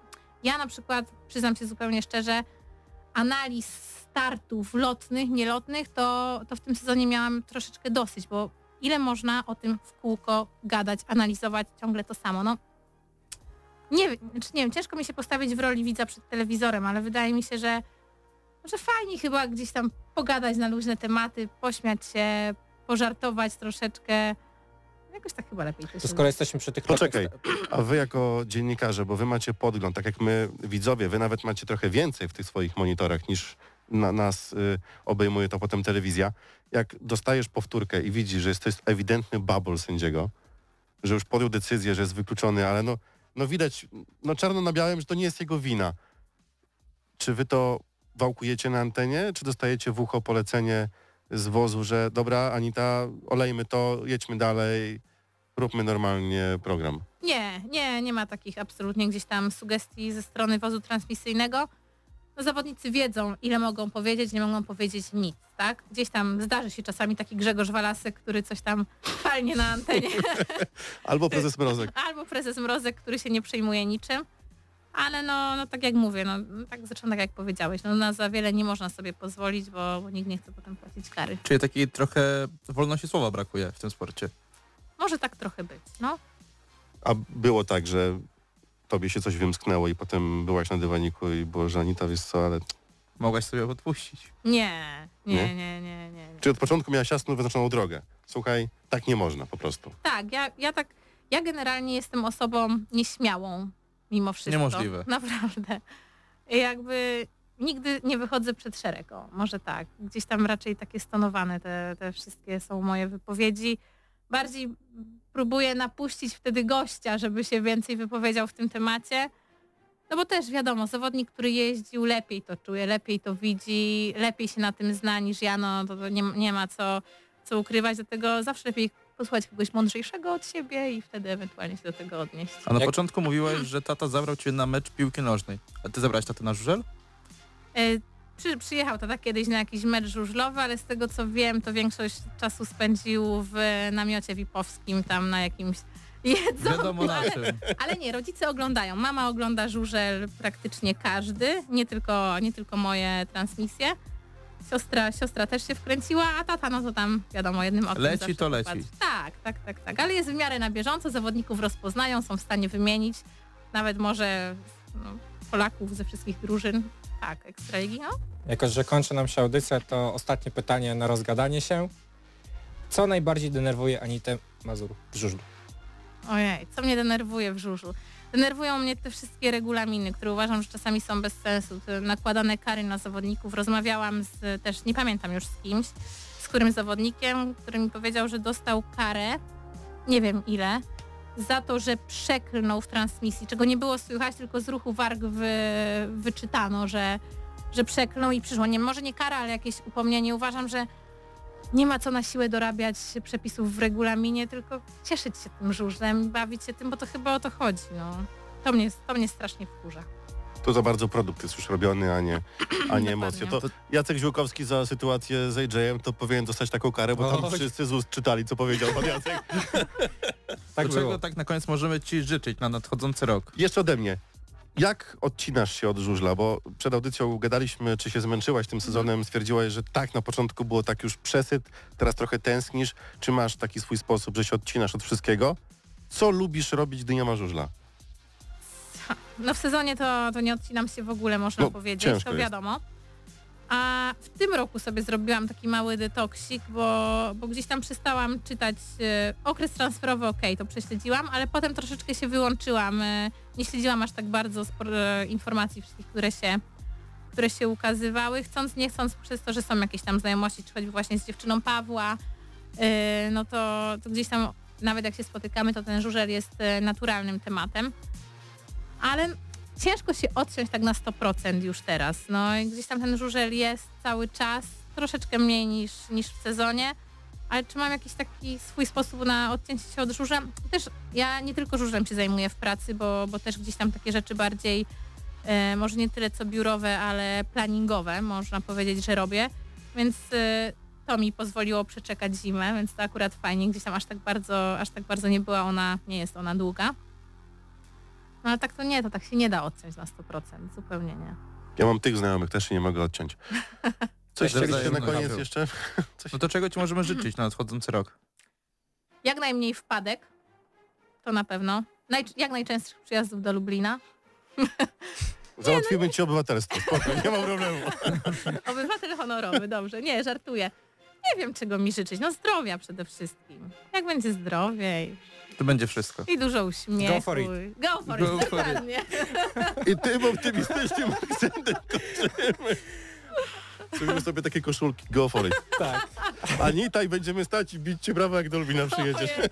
Ja na przykład, przyznam się zupełnie szczerze, analiz startów lotnych, nielotnych, to, to w tym sezonie miałam troszeczkę dosyć, bo ile można o tym w kółko gadać, analizować ciągle to samo. No, nie, wiem, znaczy nie wiem, ciężko mi się postawić w roli widza przed telewizorem, ale wydaje mi się, że, że fajnie chyba gdzieś tam pogadać na luźne tematy, pośmiać się, pożartować troszeczkę. Jakoś tak chyba lepiej to To skoro jesteśmy przy tych Poczekaj, a wy jako dziennikarze, bo wy macie podgląd, tak jak my widzowie, wy nawet macie trochę więcej w tych swoich monitorach niż na, nas y, obejmuje to potem telewizja. Jak dostajesz powtórkę i widzisz, że jest to jest ewidentny bubble sędziego, że już podjął decyzję, że jest wykluczony, ale no, no widać, no czarno na białym, że to nie jest jego wina. Czy wy to wałkujecie na antenie, czy dostajecie w ucho polecenie z wozu, że dobra, Anita, olejmy to, jedźmy dalej, róbmy normalnie program. Nie, nie, nie ma takich absolutnie gdzieś tam sugestii ze strony wozu transmisyjnego. No, zawodnicy wiedzą, ile mogą powiedzieć, nie mogą powiedzieć nic, tak? Gdzieś tam zdarzy się czasami taki Grzegorz Walasek, który coś tam palnie na antenie, Albo prezes Mrozek. albo prezes Mrozek, który się nie przejmuje niczym. Ale no, no tak jak mówię, no tak zresztą tak jak powiedziałeś, no na za wiele nie można sobie pozwolić, bo, bo nikt nie chce potem płacić kary. Czyli takiej trochę wolności słowa brakuje w tym sporcie. Może tak trochę być, no. A było tak, że tobie się coś wymsknęło i potem byłaś na dywaniku i było, że Anita, wiesz co, ale... Mogłaś sobie odpuścić. Nie, nie, Nie? nie, nie, nie. nie. Czy od początku miałaś jasno wyznaczoną drogę? Słuchaj, tak nie można po prostu. Tak, ja, ja tak, ja generalnie jestem osobą nieśmiałą mimo wszystko. Niemożliwe. Naprawdę. I jakby nigdy nie wychodzę przed szereg, o, może tak. Gdzieś tam raczej takie stonowane te, te wszystkie są moje wypowiedzi. Bardziej próbuję napuścić wtedy gościa, żeby się więcej wypowiedział w tym temacie. No bo też wiadomo, zawodnik, który jeździł, lepiej to czuje, lepiej to widzi, lepiej się na tym zna niż ja, no to, to nie, nie ma co, co ukrywać, dlatego zawsze lepiej posłuchać kogoś mądrzejszego od siebie i wtedy ewentualnie się do tego odnieść. A na Jak- początku mówiłeś, że tata zabrał cię na mecz piłki nożnej. A ty zabrałeś tatę na żużel? Przy, przyjechał tata kiedyś na jakiś mecz żużlowy, ale z tego co wiem, to większość czasu spędził w namiocie wipowskim, tam na jakimś jedzą. Wiadomo na czym. Ale nie, rodzice oglądają. Mama ogląda żużel praktycznie każdy, nie tylko, nie tylko moje transmisje. Siostra, siostra też się wkręciła, a tata no to tam wiadomo jednym okiem Leci to leci. popatrzy. Tak, tak, tak, tak. Ale jest w miarę na bieżąco, zawodników rozpoznają, są w stanie wymienić. Nawet może no, Polaków ze wszystkich drużyn. Tak, Ekstraligi, no. Jako, że kończy nam się audycja, to ostatnie pytanie na rozgadanie się. Co najbardziej denerwuje Anitę Mazur w żużlu? Ojej, co mnie denerwuje w żużlu? Denerwują mnie te wszystkie regulaminy, które uważam, że czasami są bez sensu. Te nakładane kary na zawodników. Rozmawiałam z, też, nie pamiętam już z kimś, z którym zawodnikiem, który mi powiedział, że dostał karę, nie wiem ile, za to, że przeklnął w transmisji, czego nie było słychać, tylko z ruchu warg wy, wyczytano, że, że przeklnął i przyszło. Nie, może nie kara, ale jakieś upomnienie. Uważam, że nie ma co na siłę dorabiać przepisów w regulaminie, tylko cieszyć się tym żużlem bawić się tym, bo to chyba o to chodzi. No. To, mnie, to mnie strasznie wkurza. Tu za bardzo produkt jest już robiony, a nie, a nie emocje. To. Jacek Ziółkowski za sytuację z AJ-em to powinien dostać taką karę, bo tam Oj. wszyscy z ust czytali, co powiedział pan Jacek. Tak czego było. tak na koniec możemy ci życzyć na nadchodzący rok? Jeszcze ode mnie. Jak odcinasz się od żużla? Bo przed audycją gadaliśmy, czy się zmęczyłaś tym sezonem, stwierdziłaś, że tak, na początku było tak już przesyt, teraz trochę tęsknisz. Czy masz taki swój sposób, że się odcinasz od wszystkiego? Co lubisz robić, gdy nie ma żużla? No w sezonie to, to nie odcinam się w ogóle, można No, powiedzieć, to wiadomo. A w tym roku sobie zrobiłam taki mały detoksik, bo, bo gdzieś tam przestałam czytać e, okres transferowy, okej, to prześledziłam, ale potem troszeczkę się wyłączyłam. E, nie śledziłam aż tak bardzo e, informacji wszystkich, które się które się ukazywały, chcąc, nie chcąc, przez to, że są jakieś tam znajomości, czy choćby właśnie z dziewczyną Pawła, yy, no to, to gdzieś tam, nawet jak się spotykamy, to ten żużel jest yy, naturalnym tematem. Ale ciężko się odciąć tak na 100% już teraz. No i gdzieś tam ten żużel jest cały czas, troszeczkę mniej niż, niż w sezonie, ale czy mam jakiś taki swój sposób na odcięcie się od żużla? Też ja nie tylko żużlem się zajmuję w pracy, bo, bo też gdzieś tam takie rzeczy bardziej, e, może nie tyle co biurowe, ale planningowe, można powiedzieć, że robię, więc e, to mi pozwoliło przeczekać zimę, więc to akurat fajnie, gdzieś tam aż tak bardzo, aż tak bardzo nie była ona, nie jest ona długa. No ale tak to nie, to tak się nie da odciąć na 100%, zupełnie nie. Ja mam tych znajomych, też się nie mogę odciąć. Coś Też chcieliście na koniec jeszcze? Coś? No to czego ci możemy życzyć na nadchodzący rok? Jak najmniej wpadek, to na pewno. Naj, jak najczęstszych przyjazdów do Lublina. Załatwimy ci obywatelstwo, spokojnie, nie ma problemu. Obywatel honorowy, dobrze. Nie, żartuję. Nie wiem, czego mi życzyć. No zdrowia przede wszystkim. Jak będzie zdrowiej To będzie wszystko. i dużo uśmiechu. Go for it. Go for Go it, for it. dokładnie. I tym optymistycznym akcentem kończymy. Zrobimy sobie takie koszulki, go for it. Tak. Anita i będziemy stać i bić cię brawo jak do Lubina przyjedziesz. Ojej.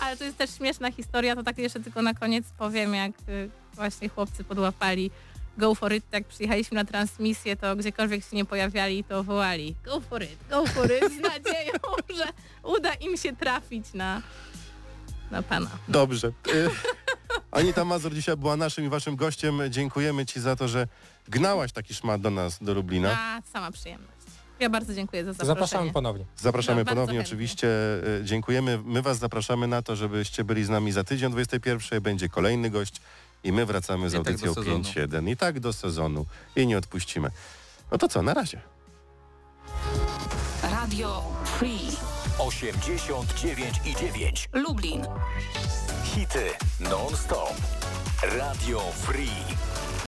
Ale to jest też śmieszna historia, to tak jeszcze tylko na koniec powiem, jak y, właśnie chłopcy podłapali Go for it, jak przyjechaliśmy na transmisję, to gdziekolwiek się nie pojawiali, to wołali Go for it, go for it, z nadzieją, że uda im się trafić na, na pana. Dobrze. Y, Anita Mazur dzisiaj była naszym i waszym gościem. Dziękujemy ci za to, że gnałaś taki szmat do nas, do Lublina. A, sama przyjemność. Ja bardzo dziękuję za zaproszenie. Zapraszamy ponownie. Zapraszamy No, ponownie, oczywiście. y, Dziękujemy. My was zapraszamy na to, żebyście byli z nami za tydzień o 21. Będzie kolejny gość i my wracamy z I tak audycją. 5-7. I tak do sezonu. I nie odpuścimy. No to co, na razie. Radio Free 89 i 9. Lublin. Hity non-stop. Radio Free.